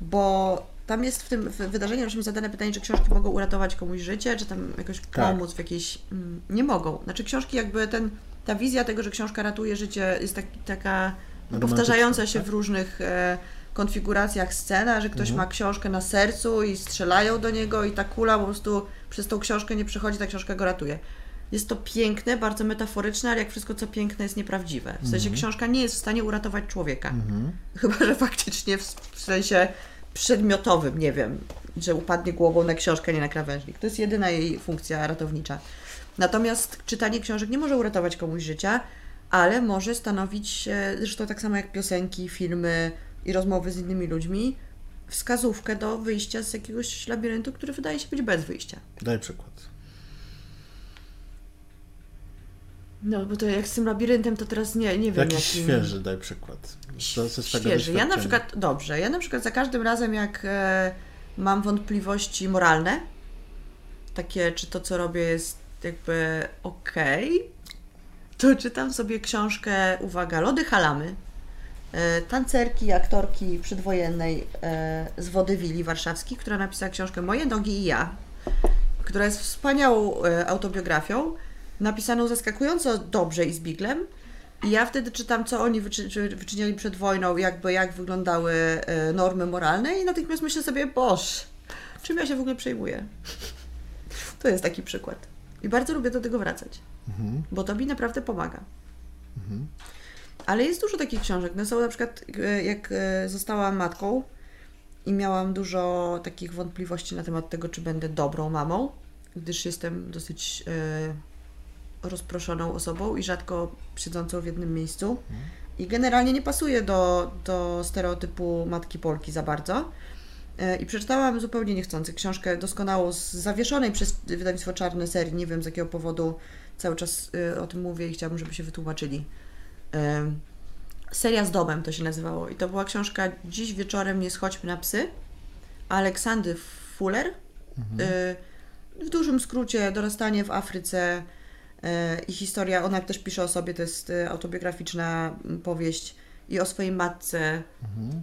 bo tam jest w tym wydarzeniu mi zadane pytanie, czy książki mogą uratować komuś życie, czy tam jakoś tak. pomóc w jakiejś... Mm, nie mogą. Znaczy książki jakby ten, ta wizja tego, że książka ratuje życie jest tak, taka powtarzająca się tak? w różnych e, konfiguracjach scena, że ktoś mhm. ma książkę na sercu i strzelają do niego i ta kula po prostu przez tą książkę nie przechodzi, ta książka go ratuje. Jest to piękne, bardzo metaforyczne, ale jak wszystko, co piękne, jest nieprawdziwe. W sensie -hmm. książka nie jest w stanie uratować człowieka. -hmm. Chyba, że faktycznie w, w sensie przedmiotowym, nie wiem, że upadnie głową na książkę, nie na krawężnik. To jest jedyna jej funkcja ratownicza. Natomiast czytanie książek nie może uratować komuś życia, ale może stanowić, zresztą tak samo jak piosenki, filmy i rozmowy z innymi ludźmi, wskazówkę do wyjścia z jakiegoś labiryntu, który wydaje się być bez wyjścia. Daj przykład. No, bo to jak z tym labiryntem, to teraz nie, nie wiem. Jakiś jakim... świeży, daj przykład. świeży. Ja na przykład, dobrze, ja na przykład za każdym razem, jak e, mam wątpliwości moralne, takie, czy to, co robię, jest jakby okej, okay, to czytam sobie książkę, uwaga, Lody Halamy, e, tancerki, aktorki przedwojennej e, z Wodywili warszawskiej, która napisała książkę Moje nogi i ja, która jest wspaniałą e, autobiografią, napisaną zaskakująco dobrze i z biglem. I ja wtedy czytam, co oni wyczy wyczyniali przed wojną, jakby jak wyglądały normy moralne i natychmiast myślę sobie, boż, czym ja się w ogóle przejmuję? To jest taki przykład. I bardzo lubię do tego wracać, mhm. bo to mi naprawdę pomaga. Mhm. Ale jest dużo takich książek. No są na przykład, e, jak e, zostałam matką i miałam dużo takich wątpliwości na temat tego, czy będę dobrą mamą, gdyż jestem dosyć rozproszoną osobą i rzadko siedzącą w jednym miejscu. I generalnie nie pasuje do, do stereotypu matki Polki za bardzo. E, I przeczytałam zupełnie niechcący książkę doskonałą z zawieszonej przez wydawnictwo Czarne serii. Nie wiem z jakiego powodu cały czas e, o tym mówię i chciałabym, żeby się wytłumaczyli. E, seria z domem to się nazywało. I to była książka Dziś wieczorem nie schodźmy na psy. Aleksandy Fuller. Mhm. W dużym skrócie dorastanie w Afryce i historia, ona też pisze o sobie, to jest autobiograficzna powieść i o swojej matce mhm.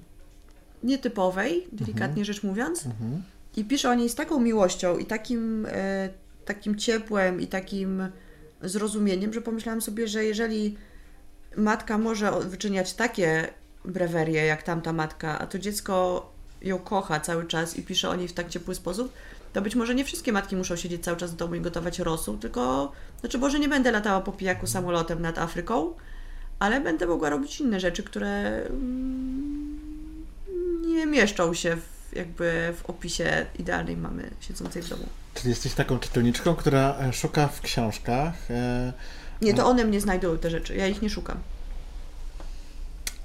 Nietypowej, delikatnie mhm. rzecz mówiąc. Mhm. I pisze o niej z taką miłością i takim, e, takim ciepłem i takim zrozumieniem, że pomyślałam sobie, że jeżeli matka może wyczyniać takie brewerie jak tamta matka, a to dziecko ją kocha cały czas i pisze o niej w tak ciepły sposób, to być może nie wszystkie matki muszą siedzieć cały czas w domu i gotować rosół, tylko, znaczy może nie będę latała po pijaku samolotem nad Afryką, ale będę mogła robić inne rzeczy, które mm, nie mieszczą się w, jakby w opisie idealnej mamy siedzącej w domu. Czyli jesteś taką czytelniczką, która e, szuka w książkach. E... Nie, to one mnie znajdują te rzeczy, ja ich nie szukam.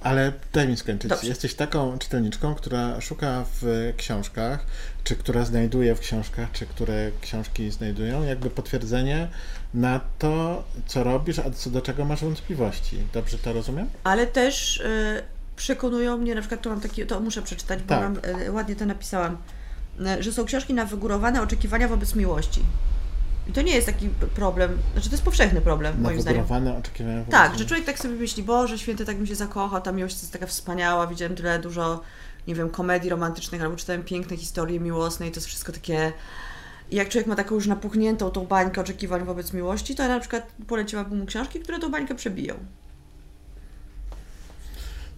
Ale daj mi skończyć. Dobrze. Jesteś taką czytelniczką, która szuka w książkach, czy która znajduje w książkach, czy które książki znajdują, jakby potwierdzenie na to, co robisz, a co do czego masz wątpliwości. Dobrze to rozumiem? Ale też y, przekonują mnie, na przykład to mam taki, to muszę przeczytać, bo tak. mam, y, ładnie to napisałam, y, że są książki na wygórowane oczekiwania wobec miłości. I to nie jest taki problem, znaczy to jest powszechny problem, moim zdaniem. oczekiwania. Tak, że człowiek tak sobie myśli, Boże święty, tak mi się zakochał, ta miłość jest taka wspaniała, widziałem tyle dużo, nie wiem, komedii romantycznych, albo czytałem piękne historie miłosne i to jest wszystko takie... I jak człowiek ma taką już napuchniętą tą bańkę oczekiwań wobec miłości, to ja na przykład poleciłabym mu książki, które tą bańkę przebiją.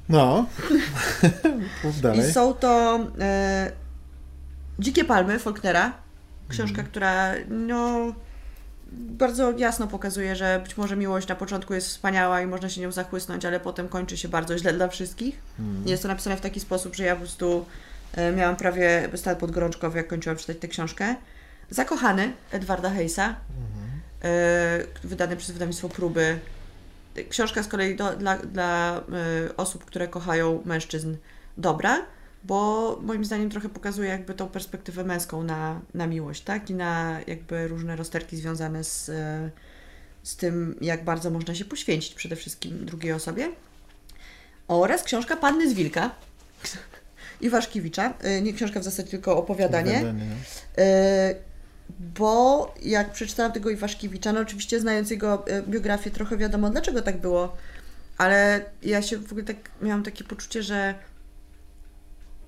No. I są to e, Dzikie Palmy Faulknera, Książka, mhm. która no, bardzo jasno pokazuje, że być może miłość na początku jest wspaniała i można się nią zachłysnąć, ale potem kończy się bardzo źle dla wszystkich. Mhm. Jest to napisane w taki sposób, że ja po prostu e, miałam prawie stan podgorączkowy, jak kończyłam czytać tę książkę. Zakochany Edwarda Heisa, mhm. e, wydany przez wydawnictwo Próby. Książka z kolei do, dla, dla e, osób, które kochają mężczyzn dobra, bo moim zdaniem trochę pokazuje jakby tą perspektywę męską na, na miłość, tak? I na jakby różne rozterki związane z, e, z tym, jak bardzo można się poświęcić przede wszystkim drugiej osobie. Oraz książka Panny z Wilka Iwaszkiewicza. E, Nie książka w zasadzie, tylko opowiadanie. Opowiadanie, no. Bo jak przeczytałam tego Iwaszkiewicza, no oczywiście znając jego e, biografię trochę wiadomo dlaczego tak było, ale ja się w ogóle tak miałam takie poczucie, że,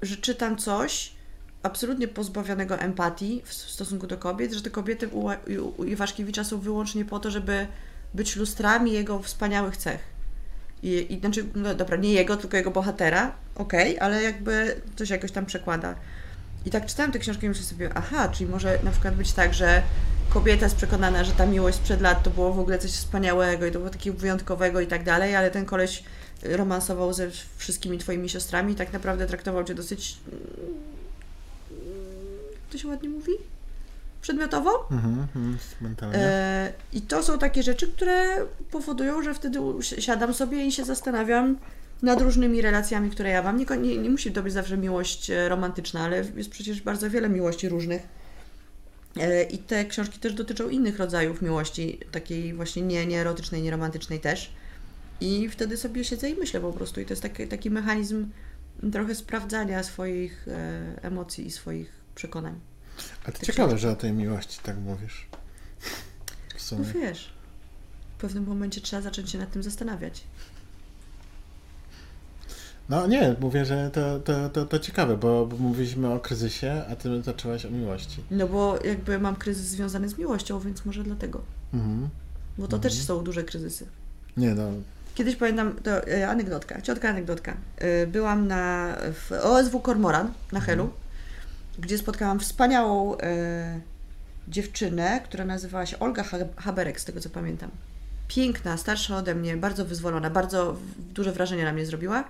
że czytam coś absolutnie pozbawionego empatii w stosunku do kobiet, że te kobiety u, u, Iwaszkiewicza są wyłącznie po to, żeby być lustrami jego wspaniałych cech. I, i znaczy, no dobra, nie jego, tylko jego bohatera, okej, ale jakby się jakoś tam przekłada. I tak czytałam tę książkę i myślę sobie, aha, czyli może na przykład być tak, że kobieta jest przekonana, że ta miłość sprzed lat to było w ogóle coś wspaniałego i to było takiego wyjątkowego i tak dalej, ale ten koleś romansował ze wszystkimi twoimi siostrami i tak naprawdę traktował cię dosyć, jak to się ładnie mówi? Przedmiotowo? Mhm, mhm, mentalnie. E, I to są takie rzeczy, które powodują, że wtedy siadam sobie i się zastanawiam nad różnymi relacjami, które ja mam. Nie, nie, nie musi to być zawsze miłość e, romantyczna, ale jest przecież bardzo wiele miłości różnych. E, I te książki też dotyczą innych rodzajów miłości, takiej właśnie nie, nie erotycznej, nie romantycznej też. I wtedy sobie siedzę i myślę po prostu. I to jest taki, taki mechanizm trochę sprawdzania swoich e, emocji i swoich przekonań. A to ciekawe, książki. że o tej miłości tak mówisz. W No sumie. wiesz, w pewnym momencie trzeba zacząć się nad tym zastanawiać. No nie, mówię, że to, to, to, to ciekawe, bo, mówiliśmy o kryzysie, a ty zaczęłaś o miłości. No bo jakby mam kryzys związany z miłością, więc może dlatego. Mhm. Bo to Mhm. też są duże kryzysy. Nie no, Kiedyś pamiętam, to e, anegdotka, ciotka anegdotka. E, byłam na, w OSW Kormoran na Helu, gdzie spotkałam wspaniałą e, dziewczynę, która nazywała się Olga Ha- Haberek, z tego co pamiętam. Piękna, starsza ode mnie, bardzo wyzwolona, bardzo duże wrażenie na mnie zrobiła.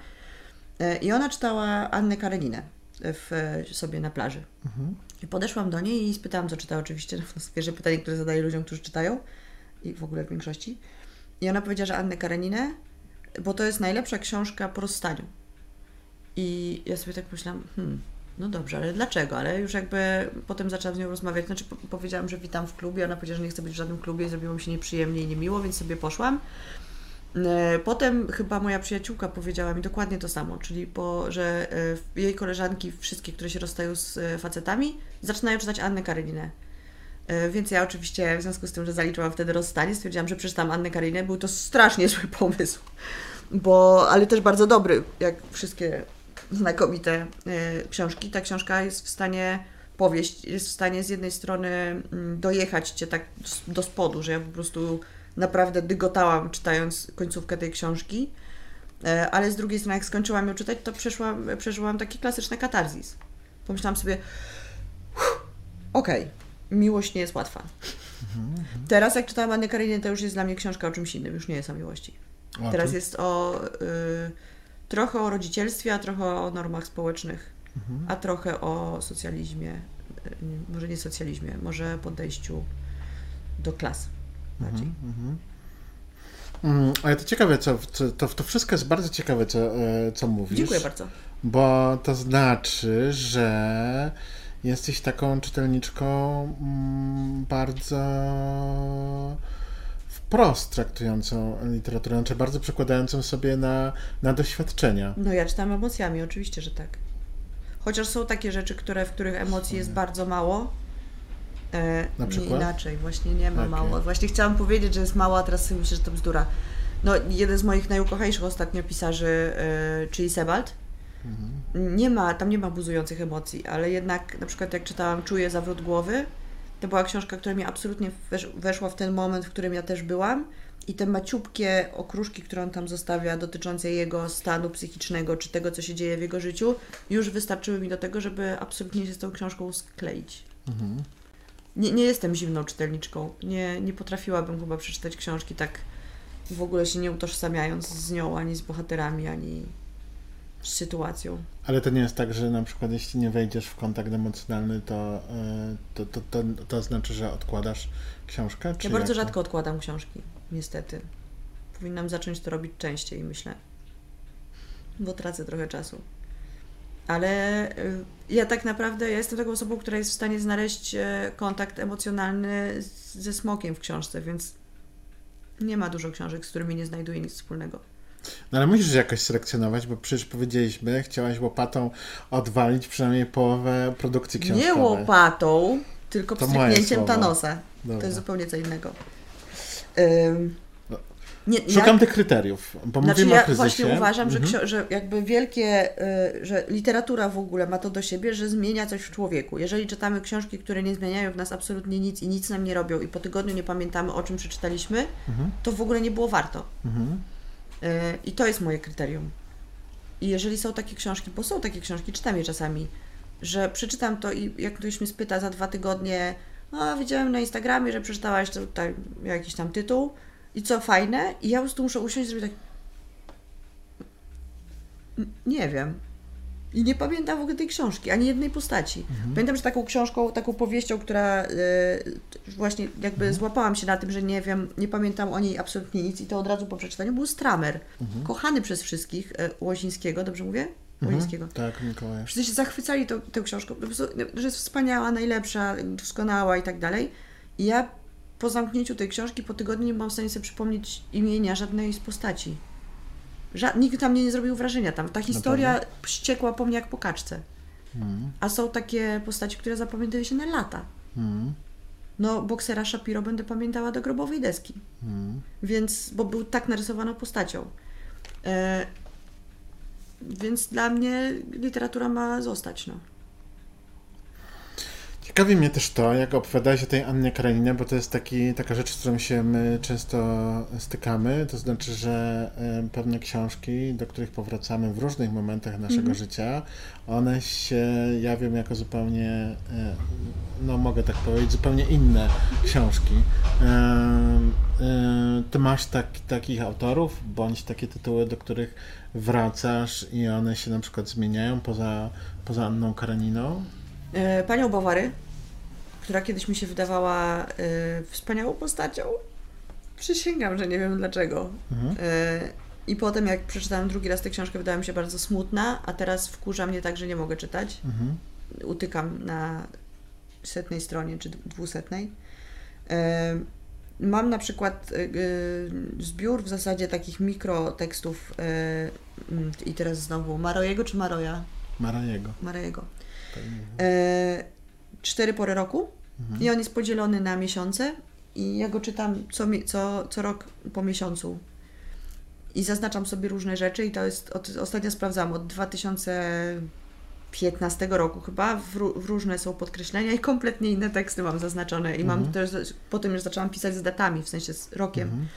E, I ona czytała Annę Kareninę w, sobie na plaży. mhm. I podeszłam do niej i spytałam, co czyta oczywiście. To jest pierwsze pytanie, które zadaję ludziom, którzy czytają i w ogóle w większości. I ona powiedziała, że Annę Kareninę, bo to jest najlepsza książka po rozstaniu. I ja sobie tak myślałam, hmm, no dobrze, ale dlaczego? Ale już jakby potem zaczęłam z nią rozmawiać. Znaczy po- powiedziałam, że witam w klubie, ona powiedziała, że nie chce być w żadnym klubie i zrobiło mi się nieprzyjemnie i niemiło, więc sobie poszłam. E, Potem chyba moja przyjaciółka powiedziała mi dokładnie to samo, czyli po, że e, jej koleżanki, wszystkie, które się rozstają z e, facetami, zaczynają czytać Annę Kareninę. Więc ja oczywiście, w związku z tym, że zaliczyłam wtedy rozstanie, stwierdziłam, że przeczytam Annę Kareninę. Był to strasznie zły pomysł, bo, ale też bardzo dobry, jak wszystkie znakomite książki. Ta książka jest w stanie, powieść jest w stanie z jednej strony mm, dojechać Cię tak do spodu, że ja po prostu naprawdę dygotałam czytając końcówkę tej książki, E, ale z drugiej strony jak skończyłam ją czytać, to przeszłam, przeżyłam taki klasyczny katarzis. Pomyślałam sobie, "Uff, okej, miłość nie jest łatwa. Teraz jak czytałam Annę Kareninę, to już jest dla mnie książka o czymś innym, już nie jest o miłości. Teraz jest o y, trochę o rodzicielstwie, a trochę o normach społecznych, Mhm. a trochę o socjalizmie, y, może nie socjalizmie, może podejściu do klas bardziej. Mhm, mhm. Mm, Ale to ciekawe, co, co to, to wszystko jest bardzo ciekawe, co, e, co mówisz. Dziękuję bardzo. Bo to znaczy, że jesteś taką czytelniczką mm, bardzo wprost traktującą literaturę, znaczy bardzo przekładającą sobie na, na doświadczenia. No ja czytam emocjami, oczywiście, że tak. Chociaż są takie rzeczy, które, w których emocji jest bardzo mało. E, Na nie przykład? inaczej, właśnie nie ma Jakie? mało. Właśnie chciałam powiedzieć, że jest mało, a teraz sobie myślę, że to bzdura. No, jeden z moich najukochańszych ostatnio pisarzy, e, czyli Sebald, Mhm. nie ma, tam nie ma buzujących emocji, ale jednak na przykład jak czytałam Czuję zawrót głowy, to była książka, która mi absolutnie wesz, weszła w ten moment, w którym ja też byłam i te maciupkie okruszki, które on tam zostawia dotyczące jego stanu psychicznego, czy tego, co się dzieje w jego życiu, już wystarczyły mi do tego, żeby absolutnie się z tą książką skleić. Mhm. Nie, nie jestem zimną czytelniczką. Nie, nie potrafiłabym chyba przeczytać książki tak w ogóle się nie utożsamiając z nią, ani z bohaterami, ani z sytuacją. Ale to nie jest tak, że na przykład jeśli nie wejdziesz w kontakt emocjonalny, to, e, to, to, to, to znaczy, że odkładasz książkę? Ja bardzo to? rzadko odkładam książki, niestety. Powinnam zacząć to robić częściej, myślę. Bo tracę trochę czasu. Ale y, ja tak naprawdę ja jestem taką osobą, która jest w stanie znaleźć e, kontakt emocjonalny ze smokiem w książce, więc nie ma dużo książek, z którymi nie znajduję nic wspólnego. No ale musisz jakoś selekcjonować, bo przecież powiedzieliśmy, chciałaś łopatą odwalić przynajmniej połowę produkcji książkowej. Nie łopatą, tylko pstryknięciem. Thanosa. Dobra. To jest zupełnie co innego. Ym. Nie, Szukam ja, tych kryteriów, bo znaczy mówimy ja o kryzysie. właśnie uważam, że, Mhm. że jakby wielkie, y, że literatura w ogóle ma to do siebie, że zmienia coś w człowieku. Jeżeli czytamy książki, które nie zmieniają w nas absolutnie nic i nic nam nie robią i po tygodniu nie pamiętamy o czym przeczytaliśmy, Mhm. to w ogóle nie było warto. Mhm. Y, I to jest moje kryterium. I jeżeli są takie książki, bo są takie książki, czytam je czasami, że przeczytam to i jak ktoś mnie spyta za dwa tygodnie, a widziałem na Instagramie, że przeczytałaś tutaj jakiś tam tytuł i co fajne, i ja po prostu muszę usiąść i zrobić tak. "N- Nie wiem. I nie pamiętam w ogóle tej książki, ani jednej postaci. Pamiętam, że taką książką, taką powieścią, która e, właśnie jakby złapałam się na tym, że nie wiem, nie pamiętam o niej absolutnie nic i to od razu po przeczytaniu był Stramer. Kochany przez wszystkich e, Łozińskiego, dobrze mówię? Łozińskiego. Tak, Mikołaj. Wszyscy się zachwycali tą, tą książką, po prostu, że jest wspaniała, najlepsza, doskonała i tak dalej. I ja po zamknięciu tej książki po tygodniu nie byłam w stanie sobie przypomnieć imienia żadnej z postaci. Ża- nikt tam mnie nie zrobił wrażenia. Tam ta historia ściekła po mnie jak po kaczce. Mhm. A są takie postaci, które zapamiętują się na lata. Mhm. No, boksera Shapiro będę pamiętała do grobowej deski. Mhm. Więc, bo był tak narysowaną postacią. E, więc dla mnie literatura ma zostać, no. Ciekawi mnie też to, jak opowiadałeś o tej Annie Kareninie, bo to jest taki, taka rzecz, z którą się my często stykamy. To znaczy, że pewne książki, do których powracamy w różnych momentach naszego Mhm. życia, one się jawią jako zupełnie, e, no mogę tak powiedzieć, zupełnie inne książki. Ty masz tak, takich autorów, bądź takie tytuły, do których wracasz i one się na przykład zmieniają poza, poza Anną Kareniną? E, Panią Bawary, która kiedyś mi się wydawała e, wspaniałą postacią. Przysięgam, że nie wiem dlaczego. Mhm. E, I potem, jak przeczytałam drugi raz tę książkę, wydała mi się bardzo smutna, a teraz wkurza mnie tak, że nie mogę czytać. Mhm. Utykam na setnej stronie czy dwusetnej. Mam na przykład zbiór w zasadzie takich mikrotekstów i teraz znowu Marojego czy Maroja? Marajego. Marojego. E, cztery pory roku Mhm. i on jest podzielony na miesiące i ja go czytam co, co, co rok po miesiącu i zaznaczam sobie różne rzeczy i to jest, od, ostatnio sprawdzałam, od 2015 roku chyba, w, w różne są podkreślenia i kompletnie inne teksty mam zaznaczone i mam też, potem już zaczęłam pisać z datami, w sensie z rokiem. Mhm.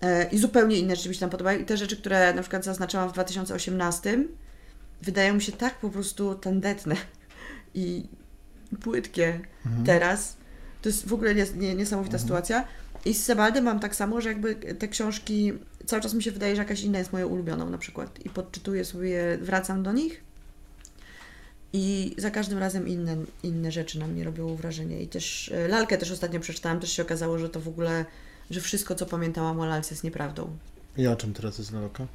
E, I zupełnie inne rzeczy mi się tam podobają. I te rzeczy, które na przykład zaznaczałam w 2018, wydają mi się tak po prostu tandetne i płytkie Mhm. teraz. To jest w ogóle nies- nie, niesamowita sytuacja. I z Sebaldem mam tak samo, że jakby te książki, cały czas mi się wydaje, że jakaś inna jest moją ulubioną na przykład. I podczytuję sobie, wracam do nich i za każdym razem inne, inne rzeczy na mnie robią wrażenie. I też e, Lalkę też ostatnio przeczytałam, też się okazało, że to w ogóle, że wszystko, co pamiętałam o Lalce jest nieprawdą. I o czym teraz jest lalka?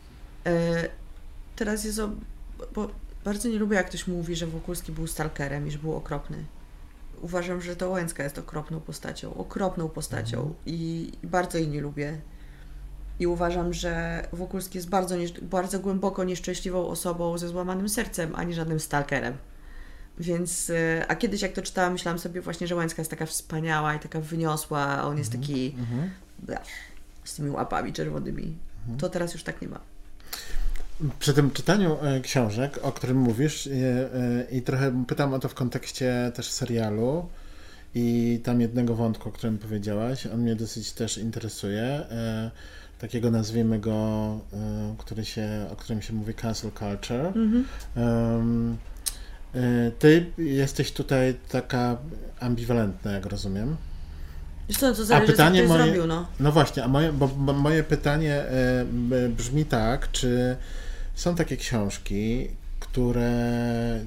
E, teraz jest o, bo bardzo nie lubię, jak ktoś mówi, że Wokulski był stalkerem i że był okropny. Uważam, że to Łęcka jest okropną postacią, okropną postacią i, i bardzo jej nie lubię. I uważam, że Wokulski jest bardzo, bardzo głęboko nieszczęśliwą osobą ze złamanym sercem, a nie żadnym stalkerem. Więc, e, a kiedyś jak to czytałam, myślałam sobie właśnie, że Łęcka jest taka wspaniała i taka wyniosła, a on jest taki Mhm. blech, z tymi łapami czerwonymi. To teraz już tak nie ma. Przy tym czytaniu e, książek, o którym mówisz, e, e, i trochę pytam o to w kontekście też serialu i tam jednego wątku, o którym powiedziałaś, on mnie dosyć też interesuje. Takiego nazwijmy go, który się, o którym się mówi cancel culture. Mhm. Ty jesteś tutaj taka ambiwalentna, jak rozumiem. Co, to zależy, pytanie co moje- zrobił, no. No właśnie, a moje, bo, bo moje pytanie b- brzmi tak, czy są takie książki, które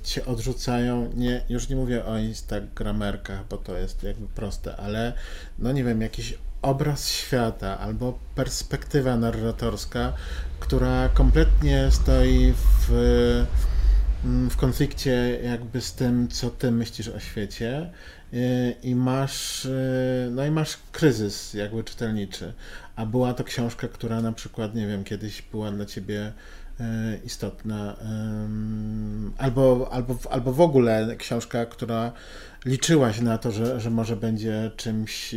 cię odrzucają, nie, już nie mówię o instagramerkach, bo to jest jakby proste, ale no nie wiem, jakiś obraz świata albo perspektywa narratorska, która kompletnie stoi w w konflikcie jakby z tym, co ty myślisz o świecie y, i masz, y, no i masz kryzys jakby czytelniczy. A była to książka, która na przykład, nie wiem, kiedyś była dla ciebie y, istotna, albo, albo, albo w ogóle książka, która liczyłaś na to, że, że może będzie czymś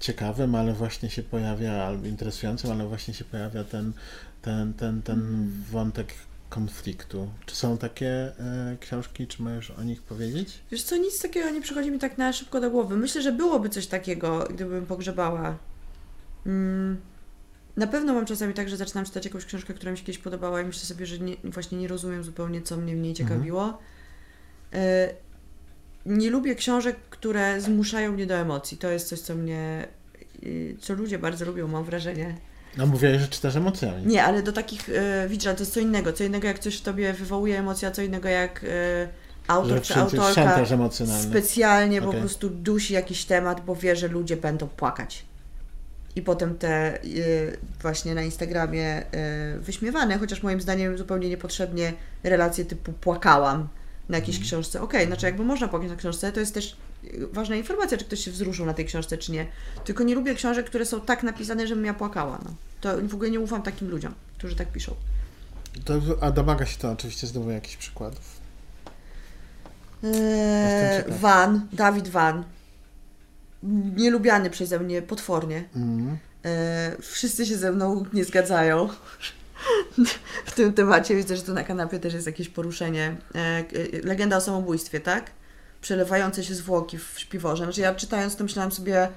ciekawym, ale właśnie się pojawia, albo interesującym, ale właśnie się pojawia ten, ten, ten, ten wątek konfliktu. Czy są takie e, książki, czy możesz o nich powiedzieć? Wiesz co, nic takiego nie przychodzi mi tak na szybko do głowy. Myślę, że byłoby coś takiego, gdybym pogrzebała. Mm, na pewno mam czasami tak, że zaczynam czytać jakąś książkę, która mi się kiedyś podobała i myślę sobie, że nie, właśnie nie rozumiem zupełnie, co mnie w niej ciekawiło. E, nie lubię książek, które zmuszają mnie do emocji. To jest coś, co mnie, y, co ludzie bardzo lubią, mam wrażenie. No mówiłeś, że czytasz emocjami. Nie, ale do takich, y, widzisz, ale to jest co innego. Co innego, jak coś w tobie wywołuje emocje, a co innego, jak y, autor czy autorka specjalnie po Okej. prostu dusi jakiś temat, bo wie, że ludzie będą płakać. I potem te y, właśnie na Instagramie wyśmiewane, chociaż moim zdaniem zupełnie niepotrzebnie relacje typu płakałam na jakiejś Mhm. książce. Okej, znaczy jakby można płakać na książce, to jest też ważna informacja, czy ktoś się wzruszył na tej książce, czy nie. Tylko nie lubię książek, które są tak napisane, żebym ja płakała. No. To w ogóle nie ufam takim ludziom, którzy tak piszą. To, a domaga się to oczywiście znowu jakichś przykładów. Eee. Van, Dawid Van. Nielubiany przeze mnie potwornie. Mm. E, wszyscy się ze mną nie zgadzają. W tym temacie widzę, że tu na kanapie też jest jakieś poruszenie. E, e, legenda o samobójstwie, tak? Przelewające się zwłoki w śpiworze. Znaczy ja czytając to myślałam sobie,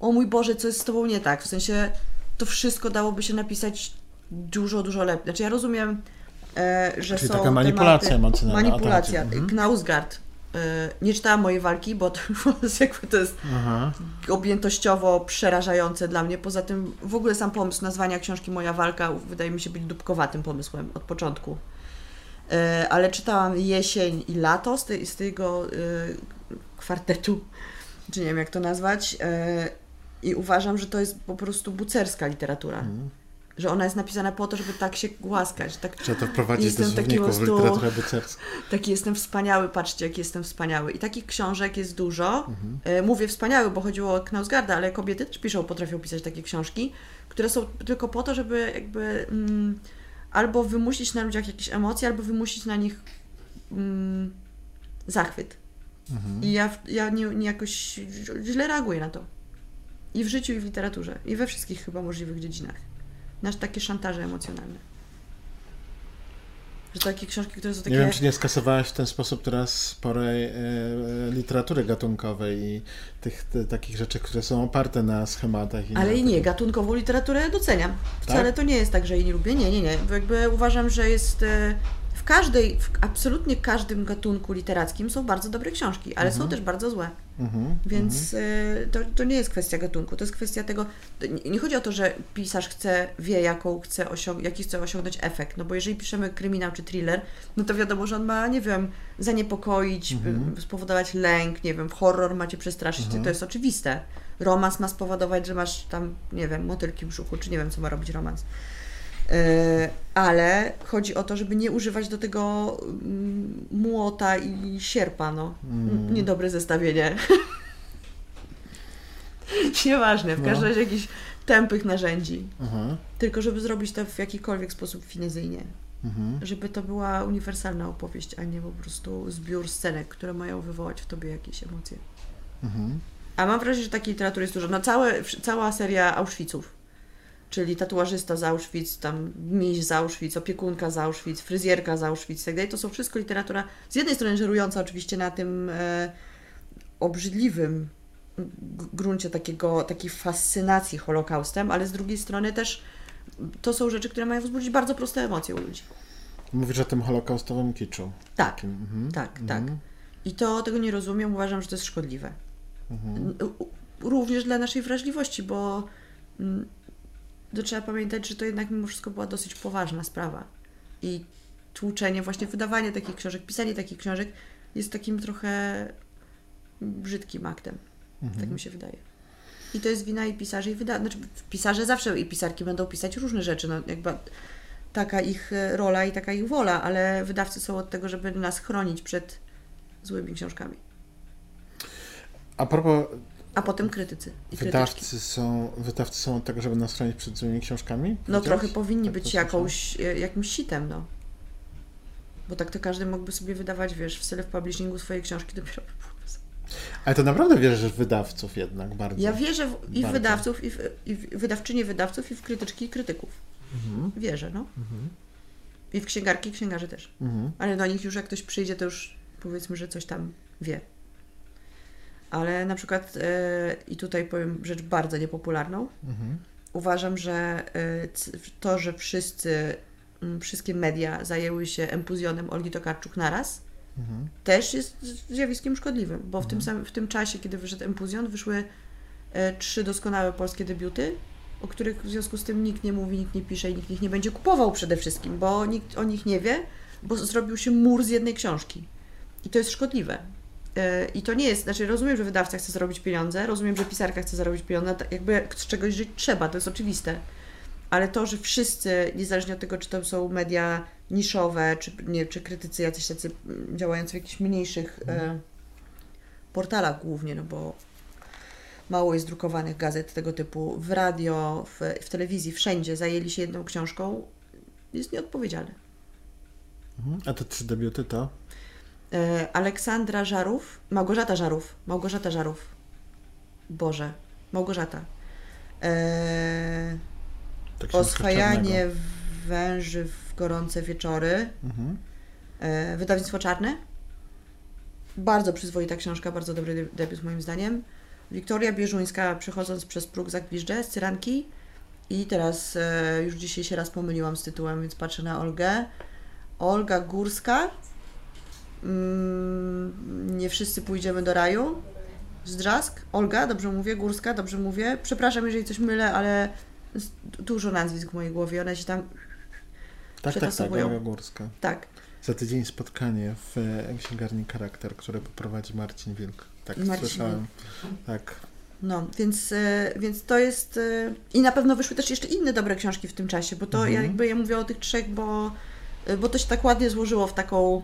o mój Boże, co jest z Tobą nie tak? W sensie to wszystko dałoby się napisać dużo, dużo lepiej. Znaczy ja rozumiem, e, że Czyli są taka manipulacja tematy, emocjonalna, Manipulacja. Mhm. Knausgard. E, nie czytałam mojej walki, bo to, jest jakby to jest Aha. objętościowo przerażające dla mnie. Poza tym w ogóle sam pomysł nazwania książki Moja walka wydaje mi się być dupkowatym pomysłem od początku. E, ale czytałam Jesień i Lato z, tej, z tego e, kwartetu, czy nie wiem jak to nazwać. E, I uważam, że to jest po prostu bucerska literatura. Mhm. Że ona jest napisana po to, żeby tak się głaskać. Tak, Trzeba to wprowadzić do słowników prostu- literaturę bucerską. Taki jestem wspaniały, patrzcie, jaki jestem wspaniały. I takich książek jest dużo. Mhm. Mówię wspaniały, bo chodziło o Knausgarda, ale kobiety też piszą, potrafią pisać takie książki, które są tylko po to, żeby jakby mm, albo wymusić na ludziach jakieś emocje, albo wymusić na nich mm, zachwyt. Mhm. I ja, ja nie, nie jakoś źle reaguję na to. I w życiu, i w literaturze. I we wszystkich chyba możliwych dziedzinach. Na takie szantaże emocjonalne. Że takie książki, które są takie... Nie wiem, czy nie skasowałaś w ten sposób teraz sporej e, literatury gatunkowej i tych te, takich rzeczy, które są oparte na schematach. I Ale i nie, gatunkową literaturę doceniam. Wcale Tak? to nie jest tak, że jej nie lubię. Nie, nie, nie. Jakby uważam, że jest e, w każdej, w absolutnie każdym gatunku literackim są bardzo dobre książki, ale są też bardzo złe. Mhm, Więc e, to, to nie jest kwestia gatunku, to jest kwestia tego. Nie, nie chodzi o to, że pisarz chce, wie, jaką chce osiąg- jaki chce osiągnąć efekt. No bo jeżeli piszemy kryminał czy thriller, no to wiadomo, że on ma, nie wiem, zaniepokoić, Mhm. y, spowodować lęk, nie wiem, horror macie przestraszyć, Mhm. to jest oczywiste. Romans ma spowodować, że masz tam, nie wiem, motylki w brzuchu, czy nie wiem, co ma robić romans. E, ale chodzi o to, żeby nie używać do tego mm, młota i sierpa, no. Mm. Niedobre zestawienie. Nieważne, w No. każdym razie jakichś tępych narzędzi. Aha, Tylko żeby zrobić to w jakikolwiek sposób finezyjnie. mhm. Żeby to była uniwersalna opowieść, a nie po prostu zbiór scenek, które mają wywołać w tobie jakieś emocje. Mhm. A mam wrażenie, że takiej literatury jest dużo. No całe, cała seria Auschwitzów. Czyli tatuażysta z Auschwitz, tam miś z Auschwitz, opiekunka z Auschwitz, fryzjerka z Auschwitz, i tak dalej. To są wszystko literatura, z jednej strony żerująca oczywiście na tym e, obrzydliwym gruncie takiego, takiej fascynacji Holokaustem, ale z drugiej strony też to są rzeczy, które mają wzbudzić bardzo proste emocje u ludzi. Mówisz o tym holokaustowym kiczu. Tak, Takim, mhm. tak, mhm. tak. I to tego nie rozumiem, uważam, że to jest szkodliwe. Mhm. Również dla naszej wrażliwości, bo mm, to trzeba pamiętać, że to jednak mimo wszystko była dosyć poważna sprawa. I tłuczenie, właśnie wydawanie takich książek, pisanie takich książek jest takim trochę brzydkim aktem. Mhm. Tak mi się wydaje. I to jest wina i pisarzy, i wyda... znaczy pisarze zawsze i pisarki będą pisać różne rzeczy. No, jakby taka ich e, rola i taka ich wola, ale wydawcy są od tego, żeby nas chronić przed złymi książkami. A propos, A potem krytycy i krytyczki. wydawcy są, wydawcy są od tego, żeby nas chronić przed złymi książkami? No trochę powinni Tak być to słyszałem. jakąś, e, jakimś sitem, no. Bo tak to każdy mógłby sobie wydawać, wiesz, w self-publishingu swoje książki dopiero. Ale to naprawdę wierzysz w wydawców jednak bardzo. Ja wierzę w, i w Bardzo. wydawców, i w, i w wydawczynie wydawców, i w krytyczki i krytyków. Mhm. Wierzę, no. Mhm. I w księgarki i księgarzy też. Mhm. Ale do nich już jak ktoś przyjdzie, to już powiedzmy, że coś tam wie. Ale na przykład, e, i tutaj powiem rzecz bardzo niepopularną, Mhm. uważam, że e, to, że wszyscy, wszystkie media zajęły się empuzjonem Olgi Tokarczuk naraz, Mhm. też jest zjawiskiem szkodliwym, bo w, tym, samym, w tym czasie, kiedy wyszedł empuzjon, wyszły e, trzy doskonałe polskie debiuty, o których w związku z tym nikt nie mówi, nikt nie pisze i nikt ich nie będzie kupował przede wszystkim, bo nikt o nich nie wie, bo zrobił się mur z jednej książki. I to jest szkodliwe. E, I to nie jest, znaczy rozumiem, że wydawca chce zarobić pieniądze, rozumiem, że pisarka chce zarobić pieniądze, jakby z czegoś żyć trzeba, to jest oczywiste. Ale to, że wszyscy, niezależnie od tego, czy to są media niszowe, czy, nie, czy krytycy jacyś tacy mm, działający w jakichś mniejszych e, portalach głównie, no bo mało jest drukowanych gazet tego typu, w radio, w, w telewizji, wszędzie zajęli się jedną książką, jest nieodpowiedzialne. Mhm. A te trzy debiuty to? E, Aleksandra Żarów, Małgorzata Żarów, Małgorzata Żarów. Boże, Małgorzata. E, Ta książka Oswajanie węży w gorące wieczory. Mhm. E, wydawnictwo Czarne. Bardzo przyzwoita książka, bardzo dobry de- debiut moim zdaniem. Wiktoria Bieżuńska, przechodząc przez próg Zagwiżdże z Cyranki. I teraz e, już dzisiaj się raz pomyliłam z tytułem, więc patrzę na Olgę. Olga Górska. Mm, nie wszyscy pójdziemy do raju. Zdrzask. Olga, dobrze mówię. Górska, dobrze mówię. Przepraszam, jeżeli coś mylę, ale jest dużo nazwisk w mojej głowie. One się tam... Tak, tak, tak. Olga Górska. Tak. Za tydzień spotkanie w e, księgarni Charakter, które poprowadzi Marcin Wilk. Tak, Marcin słyszałem. Tak. No, więc, e, więc to jest. e, I na pewno wyszły też jeszcze inne dobre książki w tym czasie, bo to Mhm. ja jakby ja mówię o tych trzech, bo, bo to się tak ładnie złożyło w taką,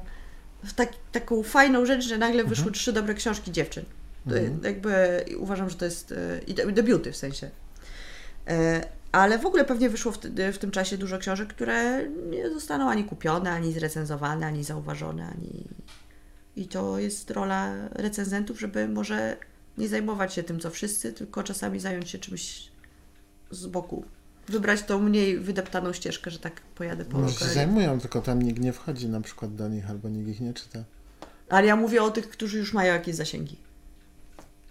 w tak, taką fajną rzecz, że nagle wyszły trzy dobre książki dziewczyn. Mhm. Jakby uważam, że to jest. e, I de- debiuty w sensie. E, Ale w ogóle pewnie wyszło w, ty- w tym czasie dużo książek, które nie zostaną ani kupione, ani zrecenzowane, ani zauważone, ani. I to jest rola recenzentów, żeby może nie zajmować się tym, co wszyscy, tylko czasami zająć się czymś z boku. Wybrać tą mniej wydeptaną ścieżkę, że tak pojadę po Może się zajmują, tylko tam nikt nie wchodzi na przykład do nich, albo nikt ich nie czyta. Ale ja mówię o tych, którzy już mają jakieś zasięgi.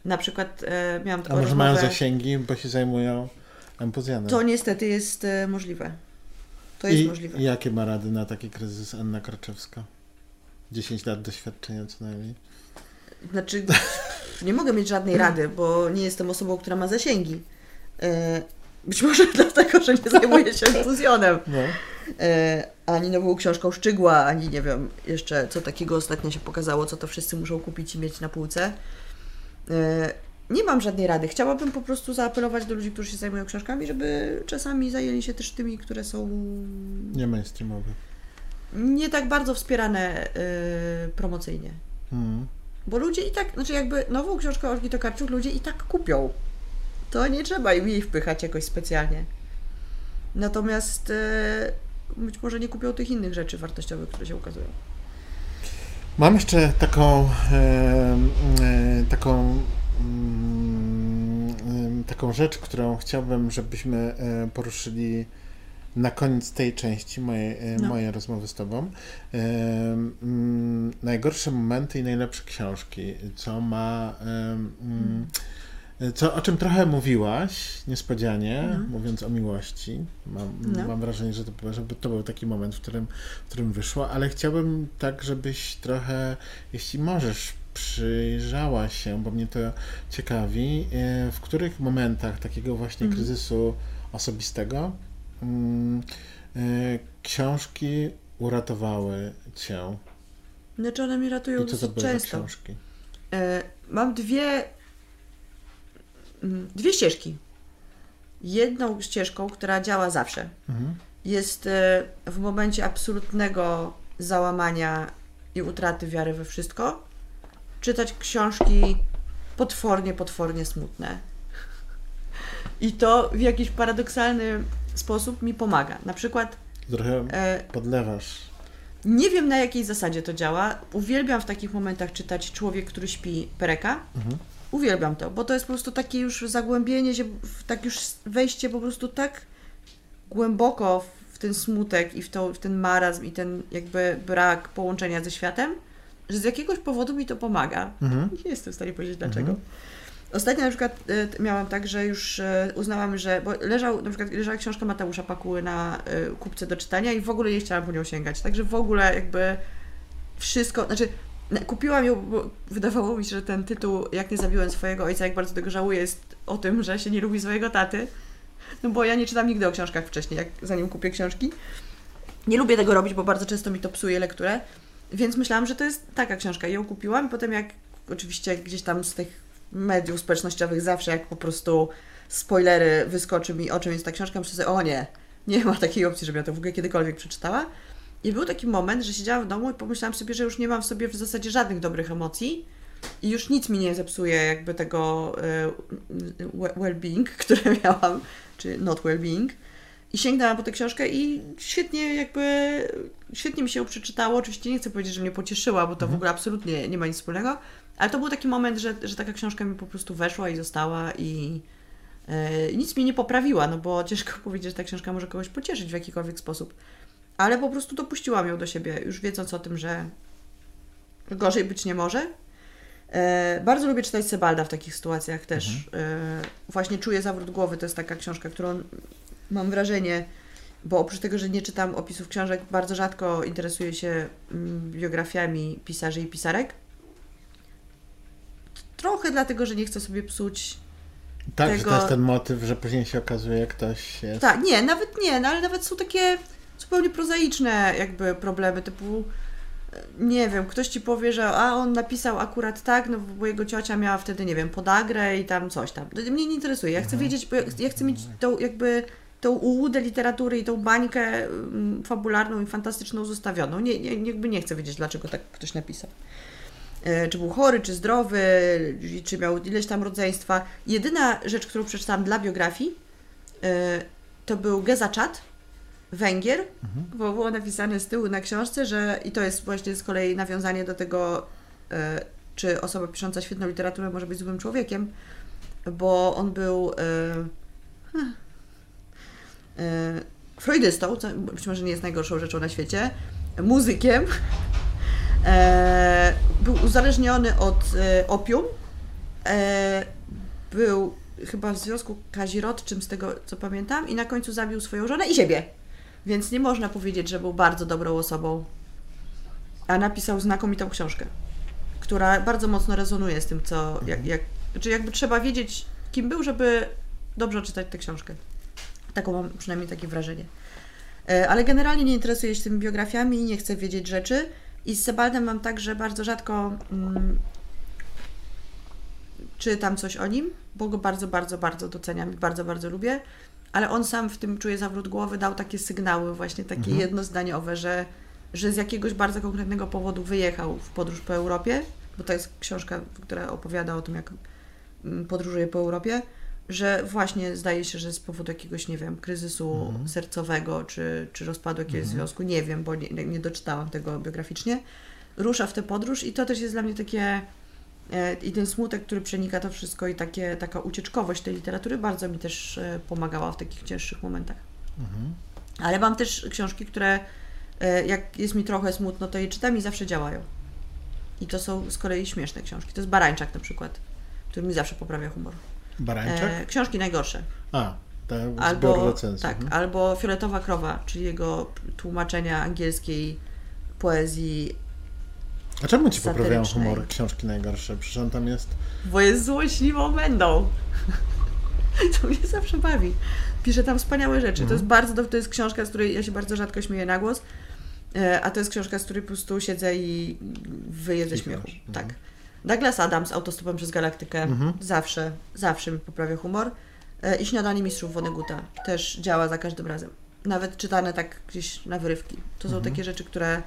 Na przykład e, miałam A taką może rozmowę... mają zasięgi, bo się zajmują empuzjanem. To niestety jest e, możliwe. To jest I, możliwe. Jakie ma rady na taki kryzys Anna Kraczewska? 10 lat doświadczenia co najmniej. Znaczy, nie mogę mieć żadnej rady, bo nie jestem osobą, która ma zasięgi. E, być może dlatego, że nie zajmuję się entuzjonem. No. E, ani nową książką Szczygła, ani nie wiem jeszcze co takiego ostatnio się pokazało, co to wszyscy muszą kupić i mieć na półce. E, nie mam żadnej rady. Chciałabym po prostu zaapelować do ludzi, którzy się zajmują książkami, żeby czasami zajęli się też tymi, które są Nie mainstreamowy. nie tak bardzo wspierane e, promocyjnie. Mhm. Bo ludzie i tak, znaczy jakby nową książkę Olgi Tokarczuk ludzie i tak kupią. To nie trzeba im jej wpychać jakoś specjalnie. Natomiast e, być może nie kupią tych innych rzeczy wartościowych, które się ukazują. Mam jeszcze taką e, e, taką mm, taką rzecz, którą chciałbym, żebyśmy poruszyli na koniec tej części mojej, No. mojej rozmowy z Tobą. Mm, najgorsze momenty i najlepsze książki, co ma. mm, co, o czym trochę mówiłaś niespodzianie, Mhm. mówiąc o miłości. Mam, No. mam wrażenie, że to, żeby to był taki moment, w którym, w którym wyszło, ale chciałbym tak, żebyś trochę, jeśli możesz, przyjrzała się, bo mnie to ciekawi, e, w których momentach takiego właśnie Mhm. kryzysu osobistego mm, e, książki uratowały cię. Znaczy one mi ratują I co to często. książki? E, mam dwie, dwie ścieżki. Jedną ścieżką, która działa zawsze. Mhm. jest e, w momencie absolutnego załamania i utraty wiary we wszystko, czytać książki potwornie, potwornie smutne. I to w jakiś paradoksalny sposób mi pomaga. Na przykład Trochę e, podlewasz. nie wiem na jakiej zasadzie to działa. Uwielbiam w takich momentach czytać Człowiek, który śpi Pereka. Mhm. Uwielbiam to, bo to jest po prostu takie już zagłębienie się, tak już wejście po prostu tak głęboko w- w ten smutek i w, to, w ten marazm i ten jakby brak połączenia ze światem, że z jakiegoś powodu mi to pomaga. Mhm. Nie jestem w stanie powiedzieć dlaczego. Mhm. Ostatnio na przykład e, miałam tak, że już e, uznałam, że. Bo leżał, na przykład leżała książka Mateusza Pakuły na e, kupce do czytania i w ogóle nie chciałam po nią sięgać. Także w ogóle jakby wszystko. Znaczy, na- kupiłam ją, bo wydawało mi się, że ten tytuł Jak nie zabiłem swojego ojca, jak bardzo tego żałuję, jest o tym, że się nie lubi swojego taty. No bo ja nie czytam nigdy o książkach wcześniej, jak zanim kupię książki. Nie lubię tego robić, bo bardzo często mi to psuje lekturę. Więc myślałam, że to jest taka książka. I ją kupiłam. Potem jak oczywiście gdzieś tam z tych mediów społecznościowych zawsze jak po prostu spoilery wyskoczy mi o czym jest ta książka, myślę sobie, o nie, nie ma takiej opcji, żebym ja to w ogóle kiedykolwiek przeczytała. I był taki moment, że siedziałam w domu i pomyślałam sobie, że już nie mam w sobie w zasadzie żadnych dobrych emocji i już nic mi nie zepsuje jakby tego e, we- well-being, które miałam, czy not well-being. I sięgnęłam po tę książkę i świetnie jakby, świetnie mi się ją przeczytało. Oczywiście nie chcę powiedzieć, że mnie pocieszyła, bo to w ogóle absolutnie nie ma nic wspólnego, ale to był taki moment, że, że taka książka mi po prostu weszła i została i e, nic mi nie poprawiła, no bo ciężko powiedzieć, że ta książka może kogoś pocieszyć w jakikolwiek sposób. Ale po prostu dopuściłam ją do siebie, już wiedząc o tym, że gorzej być nie może. E, bardzo lubię czytać Sebalda w takich sytuacjach też. E, właśnie Czuję zawrót głowy, to jest taka książka, którą mam wrażenie, bo oprócz tego, że nie czytam opisów książek, bardzo rzadko interesuję się mm, biografiami pisarzy i pisarek. Trochę dlatego, że nie chcę sobie psuć. Tak, że Tego- to jest ten motyw, że później się okazuje, ktoś jest... Tak, nie, nawet nie, no ale nawet są takie zupełnie prozaiczne jakby problemy, typu e, nie wiem, ktoś ci powie, że a on napisał akurat tak, no bo jego ciocia miała wtedy, nie wiem, podagrę i tam coś tam. Mnie nie interesuje. Ja chcę wiedzieć, bo ja, ja chcę mieć tą jakby tą ułudę literatury i tą bańkę mm, fabularną i fantastyczną zostawioną. Nie, nie, jakby nie chcę wiedzieć, dlaczego tak ktoś napisał. E, Czy był chory, czy zdrowy, czy miał ileś tam rodzeństwa. Jedyna rzecz, którą przeczytałam dla biografii, e, to był Gezaczat, Węgier, bo było napisane z tyłu na książce, że i to jest właśnie z kolei nawiązanie do tego, e, czy osoba pisząca świetną literaturę może być złym człowiekiem, bo on był hmm, e, freudystą, co być może nie jest najgorszą rzeczą na świecie, muzykiem, był uzależniony od opium, był chyba w związku kazirodczym, z tego co pamiętam, i na końcu zabił swoją żonę i siebie. Więc nie można powiedzieć, że był bardzo dobrą osobą. A napisał znakomitą książkę, która bardzo mocno rezonuje z tym, co. Jak, jak, znaczy, jakby trzeba wiedzieć, kim był, żeby dobrze czytać tę książkę. Taką mam przynajmniej takie wrażenie. E, Ale generalnie nie interesuję się tymi biografiami i nie chcę wiedzieć rzeczy. I z Sebaldem mam tak, że bardzo rzadko mm, czytam coś o nim, bo go bardzo, bardzo, bardzo doceniam i bardzo, bardzo lubię. Ale on sam w tym czuje zawrót głowy, dał takie sygnały, właśnie takie Mhm. jednozdaniowe, że, że z jakiegoś bardzo konkretnego powodu wyjechał w podróż po Europie, bo to jest książka, która opowiada o tym, jak mm, podróżuje po Europie, że właśnie zdaje się, że z powodu jakiegoś, nie wiem, kryzysu Mhm. sercowego czy, czy rozpadu jakiegoś Mhm. związku, nie wiem, bo nie, nie doczytałam tego biograficznie, rusza w tę podróż i to też jest dla mnie takie i ten smutek, który przenika to wszystko i takie, taka ucieczkowość tej literatury bardzo mi też e, pomagała w takich cięższych momentach. Mhm. Ale mam też książki, które e, jak jest mi trochę smutno, to je czytam i zawsze działają. I to są z kolei śmieszne książki. To jest Barańczak na przykład, który mi zawsze poprawia humor. Barańczak? E, książki najgorsze. A, zbiór Albo, recenzji. tak, mhm. albo Fioletowa Krowa, czyli jego tłumaczenia angielskiej poezji, A czemu ci poprawiają humor książki najgorsze? Przecież on tam jest... bo jest złośliwą będą. To mnie zawsze bawi. Pisze tam wspaniałe rzeczy. To jest Mhm. bardzo, to jest książka, z której ja się bardzo rzadko śmieję na głos, e, a to jest książka, z której po prostu siedzę i ze śmiechu. Tak. Mhm. Douglas Adams, Autostopem przez Galaktykę, Mhm. zawsze, zawsze mi poprawia humor. E, I Śniadanie Mistrzów Woneguta też działa za każdym razem. nawet czytane tak gdzieś na wyrywki. To są Mhm. takie rzeczy, które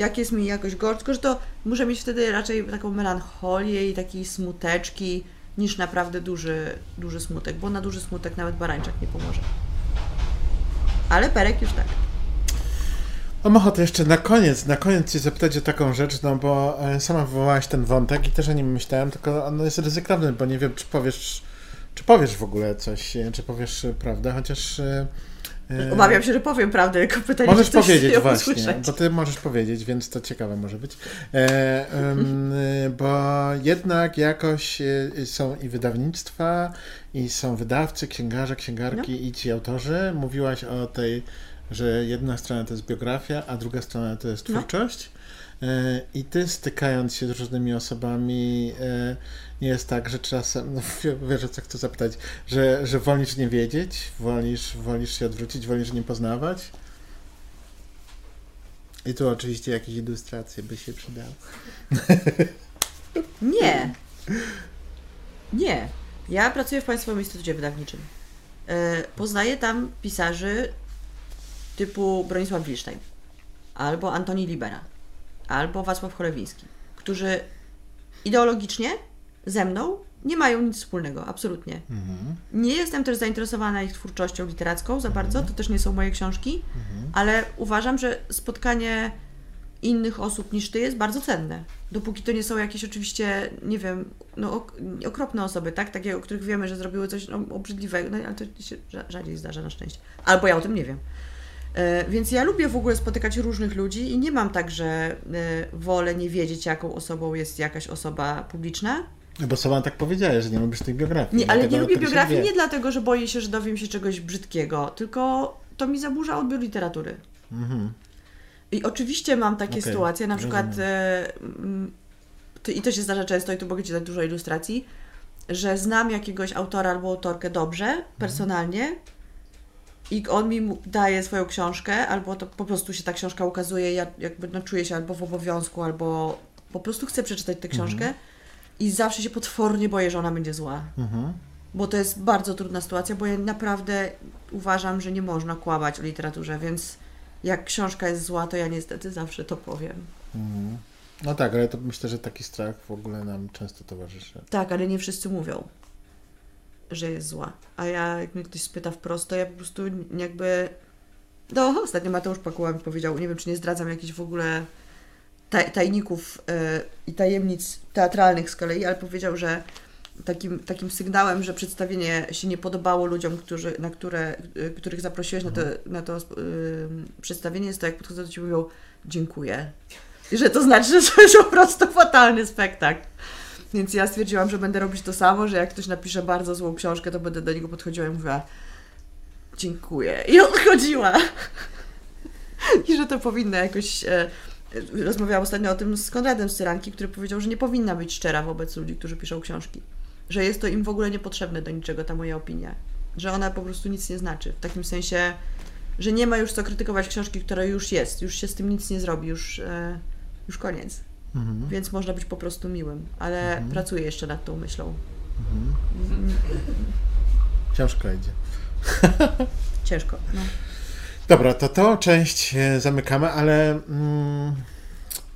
jak jest mi jakoś gorzko, że to muszę mieć wtedy raczej taką melancholię i takie smuteczki niż naprawdę duży, duży smutek, bo na duży smutek nawet barańczak nie pomoże. Ale perek już tak. Mam ochotę jeszcze na koniec, na koniec Cię zapytać o taką rzecz, no bo e, sama wywołałaś ten wątek i też o nim myślałem, tylko on jest ryzykowny, bo nie wiem, czy powiesz, czy powiesz w ogóle coś, e, czy powiesz e, prawdę, chociaż... e, Obawiam się, że powiem prawdę, tylko pytanie, Możesz powiedzieć właśnie, usłyszeć. bo ty możesz powiedzieć, więc to ciekawe może być. E, e, bo jednak jakoś e, są i wydawnictwa, i są wydawcy, księgarze, księgarki No. i ci autorzy. Mówiłaś o tej, że jedna strona to jest biografia, a druga strona to jest No. twórczość. E, I ty stykając się z różnymi osobami, e, nie jest tak, że czasem, no wiesz o co chcę zapytać, że, że wolisz nie wiedzieć, wolisz, wolisz się odwrócić, wolisz nie poznawać? I tu oczywiście jakieś ilustracje by się przydały. Nie. Nie. Ja pracuję w Państwowym Instytucie Wydawniczym. E, Poznaję tam pisarzy typu Bronisław Wilstein, albo Antoni Libera, albo Wacław Cholewiński, którzy ideologicznie ze mną nie mają nic wspólnego, absolutnie. Nie jestem też zainteresowana ich twórczością literacką za bardzo, to też nie są moje książki, ale uważam, że spotkanie innych osób niż ty jest bardzo cenne. Dopóki to nie są jakieś oczywiście, nie wiem, no ok okropne osoby, tak? Takie, o których wiemy, że zrobiły coś no, obrzydliwego, no ale to się rza- rzadziej zdarza na szczęście. Albo ja o tym nie wiem. E, Więc ja lubię w ogóle spotykać różnych ludzi i nie mam tak, że e, wolę nie wiedzieć, jaką osobą jest jakaś osoba publiczna. Bo sama tak powiedziałeś, że nie lubisz tych biografii. Nie, ale nie lubię tak biografii nie dlatego, że boję się, że dowiem się czegoś brzydkiego, tylko to mi zaburza odbiór literatury. Mhm. I oczywiście mam takie Okej, sytuacje, na przykład rozumiem. e, mm, i to się zdarza często i tu mogę Ci dać dużo ilustracji, że znam jakiegoś autora albo autorkę dobrze, personalnie i on mi daje swoją książkę, albo to po prostu się ta książka ukazuje, ja jakby no, czuję się albo w obowiązku, albo po prostu chcę przeczytać tę książkę i zawsze się potwornie boję, że ona będzie zła. Mhm. Bo to jest bardzo trudna sytuacja, bo ja naprawdę uważam, że nie można kłamać o literaturze, więc jak książka jest zła, to ja niestety zawsze to powiem. Mhm. No tak, ale to myślę, że taki strach w ogóle nam często towarzyszy. Tak, ale nie wszyscy mówią, że jest zła. A ja, jak mnie ktoś spyta wprost, to ja po prostu jakby... No, ostatnio Mateusz Pakuła mi powiedział, nie wiem, czy nie zdradzam jakichś w ogóle taj, tajników e, i tajemnic teatralnych z kolei, ale powiedział, że takim, takim sygnałem, że przedstawienie się nie podobało ludziom, którzy, na które, e, których zaprosiłeś na to, na to e, przedstawienie, jest to, jak podchodzą do Ciebie i mówią dziękuję. I że to znaczy, że to jest po prostu fatalny spektakl. Więc ja stwierdziłam, że będę robić to samo, że jak ktoś napisze bardzo złą książkę, to będę do niego podchodziła i mówiła dziękuję. I odchodziła. I że to powinna jakoś... E, rozmawiałam ostatnio o tym z Konradem z Syranki, który powiedział, że nie powinna być szczera wobec ludzi, którzy piszą książki. Że jest to im w ogóle niepotrzebne do niczego, ta moja opinia. Że ona po prostu nic nie znaczy. W takim sensie, że nie ma już co krytykować książki, która już jest. Już się z tym nic nie zrobi. Już, e, już koniec. Mhm. Więc można być po prostu miłym. Ale pracuję jeszcze nad tą myślą. Książka idzie. Ciężko. No. Dobra, to tą część e, zamykamy, ale mm,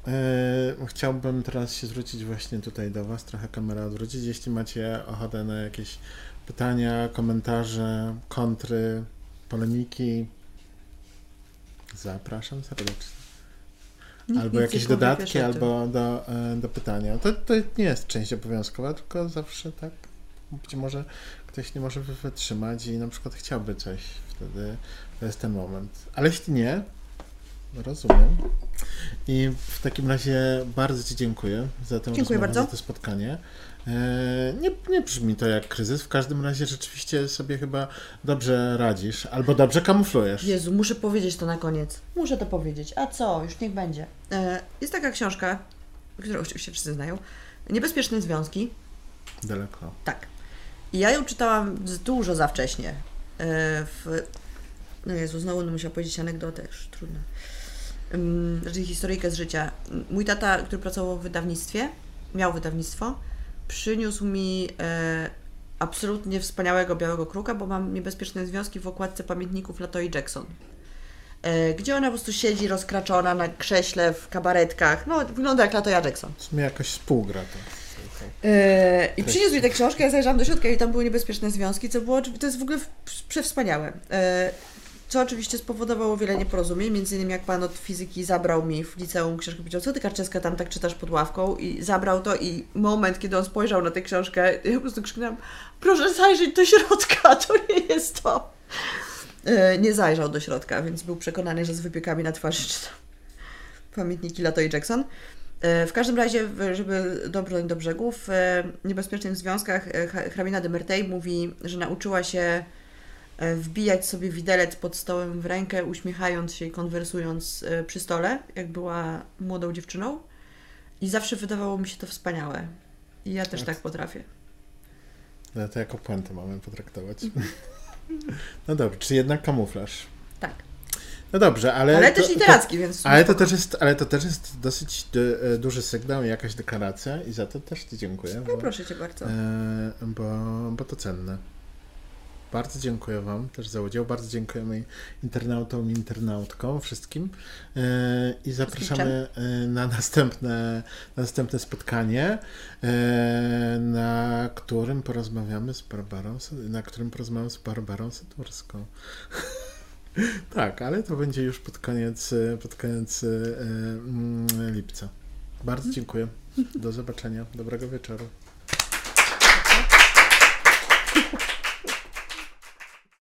e, chciałbym teraz się zwrócić właśnie tutaj do Was, trochę kamerę odwrócić. Jeśli macie ochotę na jakieś pytania, komentarze, kontry, polemiki, zapraszam serdecznie. Nikt Albo jakieś dodatki, tym. albo do, e, do pytania. To, to nie jest część obowiązkowa, tylko zawsze tak być może ktoś nie może wy- wytrzymać i na przykład chciałby coś, wtedy to jest ten moment. Ale jeśli nie, rozumiem. I w takim razie bardzo Ci dziękuję za tę Dziękuję rozmowę, bardzo. za to spotkanie. E, Nie, nie brzmi to jak kryzys, w każdym razie rzeczywiście sobie chyba dobrze radzisz, albo dobrze kamuflujesz. Jezu, muszę powiedzieć to na koniec. Muszę to powiedzieć. A co? Już niech będzie. E, jest taka książka, którą oczywiście wszyscy znają. Niebezpieczne związki. Daleko. Tak. I ja ją czytałam dużo za wcześnie. E, w... No Jezu, znowu będę musiała powiedzieć anegdotę, już trudno. Znaczy historyjkę z życia. Mój tata, który pracował w wydawnictwie, miał wydawnictwo, przyniósł mi e, absolutnie wspaniałego białego kruka, bo mam niebezpieczne związki w okładce pamiętników Latoi Jackson. e, gdzie ona po prostu siedzi rozkraczona na krześle w kabaretkach. No, wygląda jak Latoya Jackson. W sumie jakoś współgra to. E, I przyniósł mi tę książkę, ja zajrzałam do środka i tam były niebezpieczne związki, co było, to jest w ogóle przewspaniałe. Co oczywiście spowodowało wiele nieporozumień, między innymi jak pan od fizyki zabrał mi w liceum książkę, powiedział, co ty Karczeska tam tak czytasz pod ławką i zabrał to i moment, kiedy on spojrzał na tę książkę, ja po prostu krzyknęłam, proszę zajrzeć do środka, to nie jest to. E, nie zajrzał do środka, więc był przekonany, że z wypiekami na twarzy czyta pamiętniki Latoi Jackson. E, W każdym razie, żeby dobrnąć do brzegu, w niebezpiecznych związkach e, hrabina de Merteuil mówi, że nauczyła się wbijać sobie widelec pod stołem w rękę, uśmiechając się i konwersując e, przy stole, jak była młodą dziewczyną. I zawsze wydawało mi się to wspaniałe. I ja też tak potrafię. No to jako puentę mamy potraktować. No dobrze, czy jednak kamuflaż. Tak. No dobrze, ale. Ale to, też literacki, więc... To, sumie ale, to też jest, ale to też jest dosyć du, e, duży sygnał i jakaś deklaracja, i za to też Ci dziękuję. No Bo, proszę Cię bardzo. e, bo, bo to cenne. Bardzo dziękuję Wam też za udział. Bardzo dziękujemy internautom internautkom, wszystkim. E, I zapraszamy e, na następne, na następne spotkanie, e, na którym porozmawiamy z Barbarą, na którym porozmawiamy z Barbarą Syturską. tak, ale to będzie już pod koniec, pod koniec mm, lipca. Bardzo dziękuję. Do zobaczenia. Dobrego wieczoru.